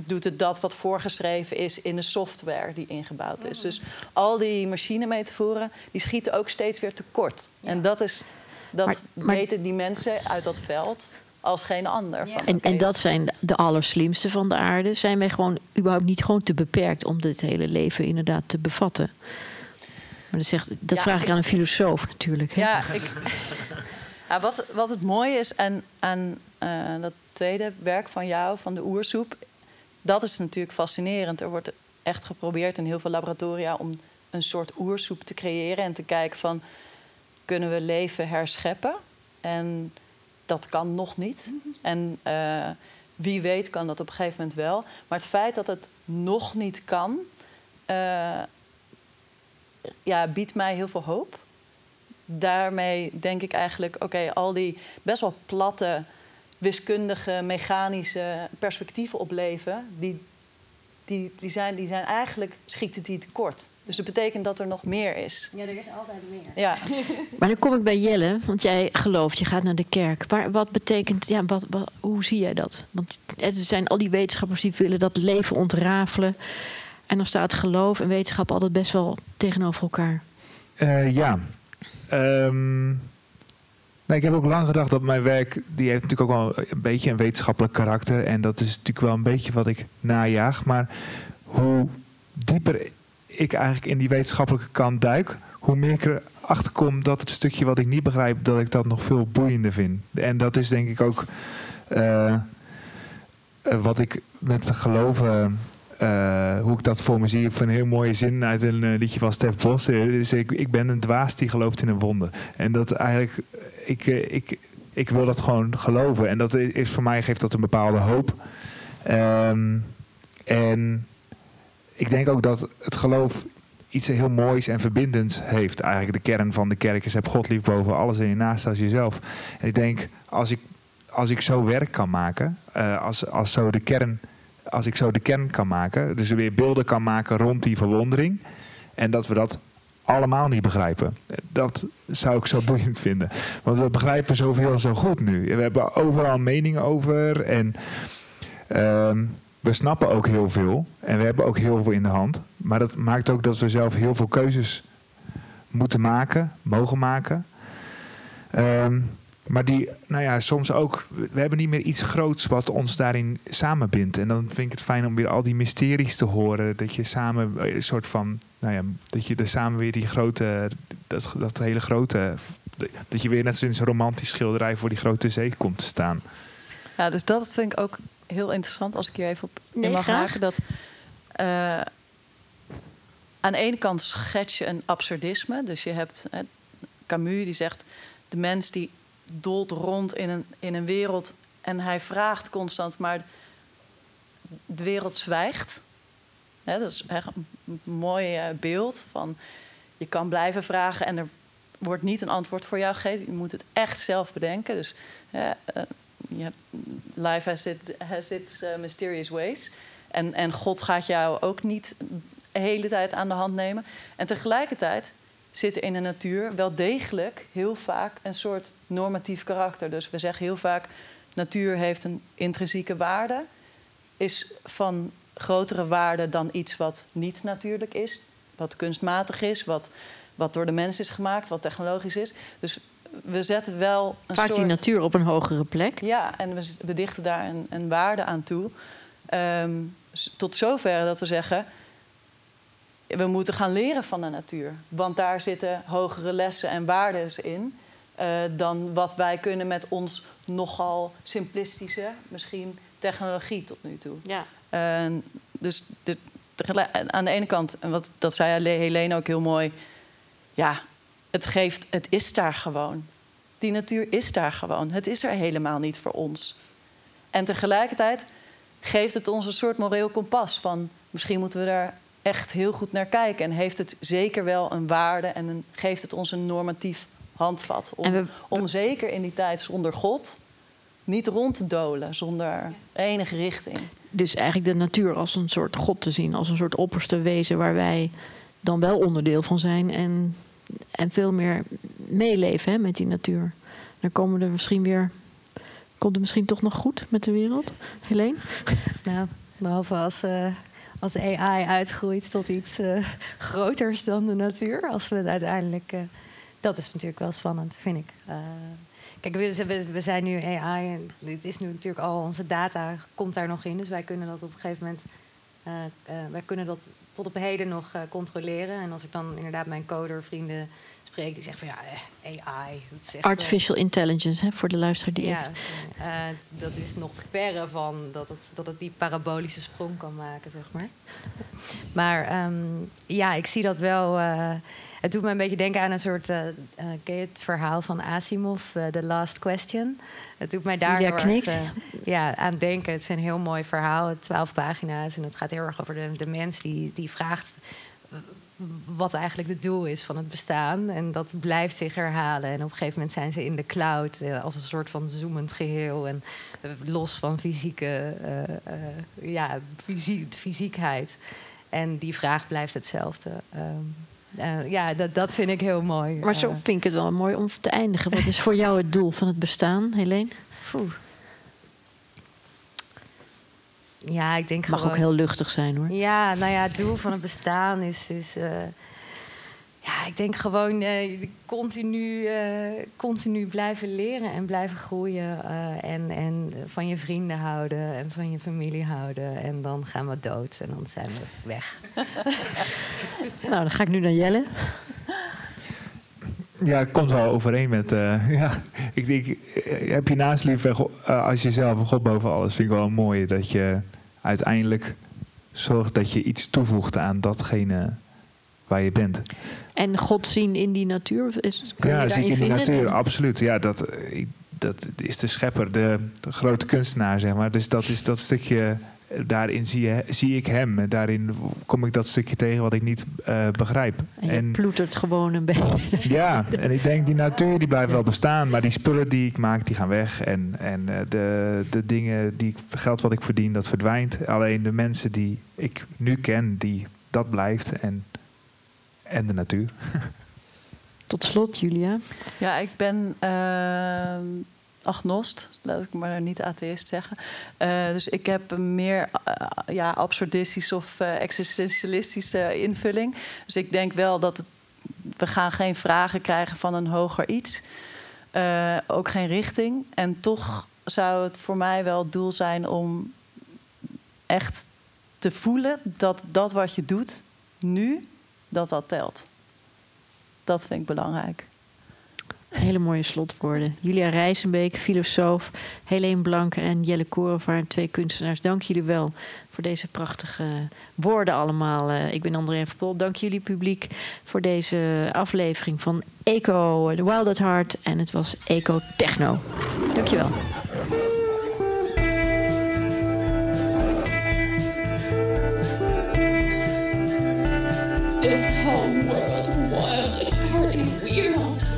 doet het dat wat voorgeschreven is in de software die ingebouwd is. Dus al die machinemetaforen, die schieten ook steeds weer tekort. En dat is dat Maar- maar- weten die mensen uit dat veld als geen ander. Ja. Van, En, en dat zijn de- allerslimste van de aarde. Zijn wij gewoon überhaupt niet gewoon te beperkt om dit hele leven inderdaad te bevatten? Maar dat, zegt, dat Ja, vraag ik ik- aan een filosoof natuurlijk. Hè? Ja, ik, ja, wat, wat het mooie is aan, aan eh, dat tweede werk van jou, van de oersoep, dat is natuurlijk fascinerend. Er wordt echt geprobeerd in heel veel laboratoria om een soort oersoep te creëren en te kijken van kunnen we leven herscheppen? En dat kan nog niet. En eh, wie weet kan dat op een gegeven moment wel. Maar het feit dat het nog niet kan, eh, ja, biedt mij heel veel hoop daarmee denk ik eigenlijk, oké, al die best wel platte, wiskundige, mechanische perspectieven op leven, die, die, die, zijn, die zijn eigenlijk, schieten die tekort. Dus dat betekent dat er nog meer is. Ja, er is altijd meer. Ja, Maar dan kom ik bij Jelle, want jij gelooft, je gaat naar de kerk. Waar, wat betekent, ja, wat, wat, hoe zie jij dat? Want er zijn al die wetenschappers die willen dat leven ontrafelen. En dan staat geloof en wetenschap altijd best wel tegenover elkaar. Eh, ja. Ehm, ik heb ook lang gedacht dat mijn werk, die heeft natuurlijk ook wel een beetje een wetenschappelijk karakter. En dat is natuurlijk wel een beetje wat ik najaag. Maar hoe dieper ik eigenlijk in die wetenschappelijke kant duik, hoe meer ik erachter kom dat het stukje wat ik niet begrijp, dat ik dat nog veel boeiender vind. En dat is denk ik ook eh, eh, wat ik met het geloven eh, hoe ik dat voor me zie. Vind een heel mooie zin uit een eh, liedje van Stef Bos. eh, is ik, ik ben een dwaas die gelooft in een wonder. En dat eigenlijk, ik, ik, ik wil dat gewoon geloven. En dat is voor mij geeft dat een bepaalde hoop. Ehm, en ik denk ook dat het geloof iets heel moois en verbindends heeft. Eigenlijk de kern van de kerk is heb God lief boven alles en je naast als jezelf. En ik denk, als ik, als ik zo werk kan maken, als, als, zo de kern, als ik zo de kern kan maken, dus weer beelden kan maken rond die verwondering, en dat we dat allemaal niet begrijpen. Dat zou ik zo boeiend vinden. Want we begrijpen zoveel zo goed nu. We hebben overal meningen over en ehm, we snappen ook heel veel. En we hebben ook heel veel in de hand. Maar dat maakt ook dat we zelf heel veel keuzes moeten maken, mogen maken. Ehm, maar die, nou ja, soms ook, we hebben niet meer iets groots wat ons daarin samenbindt. En dan vind ik het fijn om weer al die mysteries te horen. Dat je samen eh, een soort van, nou ja, dat je er samen weer die grote, dat, dat hele grote, dat je weer net zo'n romantisch schilderij voor die grote zee komt te staan. ja, dus dat vind ik ook heel interessant als ik hier even op in Nee, mag graag. haken. Dat eh, aan de ene kant schets je een absurdisme. Dus je hebt eh, Camus die zegt... de mens die dolt rond in een, in een wereld en hij vraagt constant... maar de wereld zwijgt. Dat is een mooi eh, beeld van... je kan blijven vragen en er wordt niet een antwoord voor jou gegeven. Je moet het echt zelf bedenken. Dus eh, hebt, life has, it, has its eh, mysterious ways. En, en God gaat jou ook niet de hele tijd aan de hand nemen. En tegelijkertijd zit er in de natuur wel degelijk heel vaak een soort normatief karakter. Dus we zeggen heel vaak, natuur heeft een intrinsieke waarde, is van grotere waarde dan iets wat niet natuurlijk is, wat kunstmatig is, wat, wat door de mens is gemaakt, wat technologisch is. Dus we zetten wel een Vaak soort... die natuur op een hogere plek. Ja, en we, we dichten daar een, een waarde aan toe. Ehm, tot zover dat we zeggen... we moeten gaan leren van de natuur. Want daar zitten hogere lessen en waarden in... eh, dan wat wij kunnen met ons nogal simplistische, misschien technologie tot nu toe. Ja. Dus de, aan de ene kant, en wat, dat zei Helene ook heel mooi... ja, het geeft, het is daar gewoon. Die natuur is daar gewoon. Het is er helemaal niet voor ons. En tegelijkertijd geeft het ons een soort moreel kompas van... misschien moeten we daar echt heel goed naar kijken... en heeft het zeker wel een waarde en een, geeft het ons een normatief handvat. Om, we- om zeker in die tijd zonder God niet rond te dolen, zonder enige richting. Dus eigenlijk de natuur als een soort god te zien, als een soort opperste wezen waar wij dan wel onderdeel van zijn en, en veel meer meeleven hè, met die natuur. Dan komen er misschien weer. Komt het misschien toch nog goed met de wereld? Helene? Nou, behalve als, eh, als AI uitgroeit tot iets eh, groters dan de natuur. Als we het uiteindelijk. eh, dat is natuurlijk wel spannend, vind ik. Eh, kijk, we, we, zijn nu AI en dit is nu natuurlijk al onze data komt daar nog in. Dus wij kunnen dat op een gegeven moment. wij kunnen dat tot op heden nog controleren. En als ik dan inderdaad mijn coder vrienden spreek, die zeggen van ja, eh, AI. Dat is echt, eh, Artificial intelligence, hè, voor de luisteraar die ja, even... eh, dat is nog verre van dat het, dat het die parabolische sprong kan maken, zeg maar. Maar ehm, ja, ik zie dat wel. het doet me een beetje denken aan een soort. ken je het verhaal van Asimov, The Last Question? Het doet mij daar Ja, erg, ja, aan denken. Het is een heel mooi verhaal, twaalf pagina's. En het gaat heel erg over de, de mens die, die vraagt wat eigenlijk het doel is van het bestaan. En dat blijft zich herhalen. En op een gegeven moment zijn ze in de cloud eh, als een soort van zoemend geheel. En eh, los van fysieke eh, ja, fysie- fysiekheid. En die vraag blijft hetzelfde. Ehm, eh, ja, dat, dat vind ik heel mooi. Maar zo vind ik het wel mooi om te eindigen. Wat is voor jou het doel van het bestaan, Helene? Ja, ik denk Het mag gewoon... ook heel luchtig zijn hoor. Ja, nou ja, het doel van het bestaan is. is eh, ja, ik denk gewoon eh, continu, eh, continu blijven leren en blijven groeien. en, en van je vrienden houden en van je familie houden. En dan gaan we dood en dan zijn we weg. Nou, dan ga ik nu naar Jelle. Ja, het komt wel overeen met. eh, ja, ik denk, eh, heb je naast lief go- eh, als jezelf en God boven alles. Vind ik wel mooi dat je uiteindelijk zorgt dat je iets toevoegt aan datgene waar je bent. En God zien in die natuur. Is, kun je ja, zie ik in de vinden? natuur, absoluut. Ja, dat, ik- dat is de schepper, de, de grote kunstenaar, zeg maar. Dus dat is dat stukje. Daarin zie, je, zie ik hem. En daarin kom ik dat stukje tegen wat ik niet eh, begrijp. En je ploetert gewoon een beetje. Ja, en ik denk die natuur die blijft wel bestaan, maar die spullen die ik maak, die gaan weg. En, en eh, de, de dingen, die ik- geld wat ik verdien, dat verdwijnt. Alleen de mensen die ik nu ken, die, dat blijft. En, en de natuur. Tot slot, Julia. Ja, ik ben ehm, agnost, laat ik maar niet atheïst zeggen. Eh, dus ik heb meer eh, ja, absurdistische of eh, existentialistische invulling. Dus ik denk wel dat we gaan geen vragen krijgen van een hoger iets. Ook geen richting. En toch zou het voor mij wel het doel zijn om echt te voelen dat dat wat je doet nu, dat dat telt. Dat vind ik belangrijk. Hele mooie slotwoorden. Julia Rijzenbeek, filosoof. Helene Blanke en Jelle Korenvaart, twee kunstenaars. Dank jullie wel voor deze prachtige woorden allemaal. Eh, ik ben André Verpol. Dank jullie publiek voor deze aflevering van Eco, The Wild at Heart. En het was Eco Techno. Dankjewel. This whole world wild and hard and weird.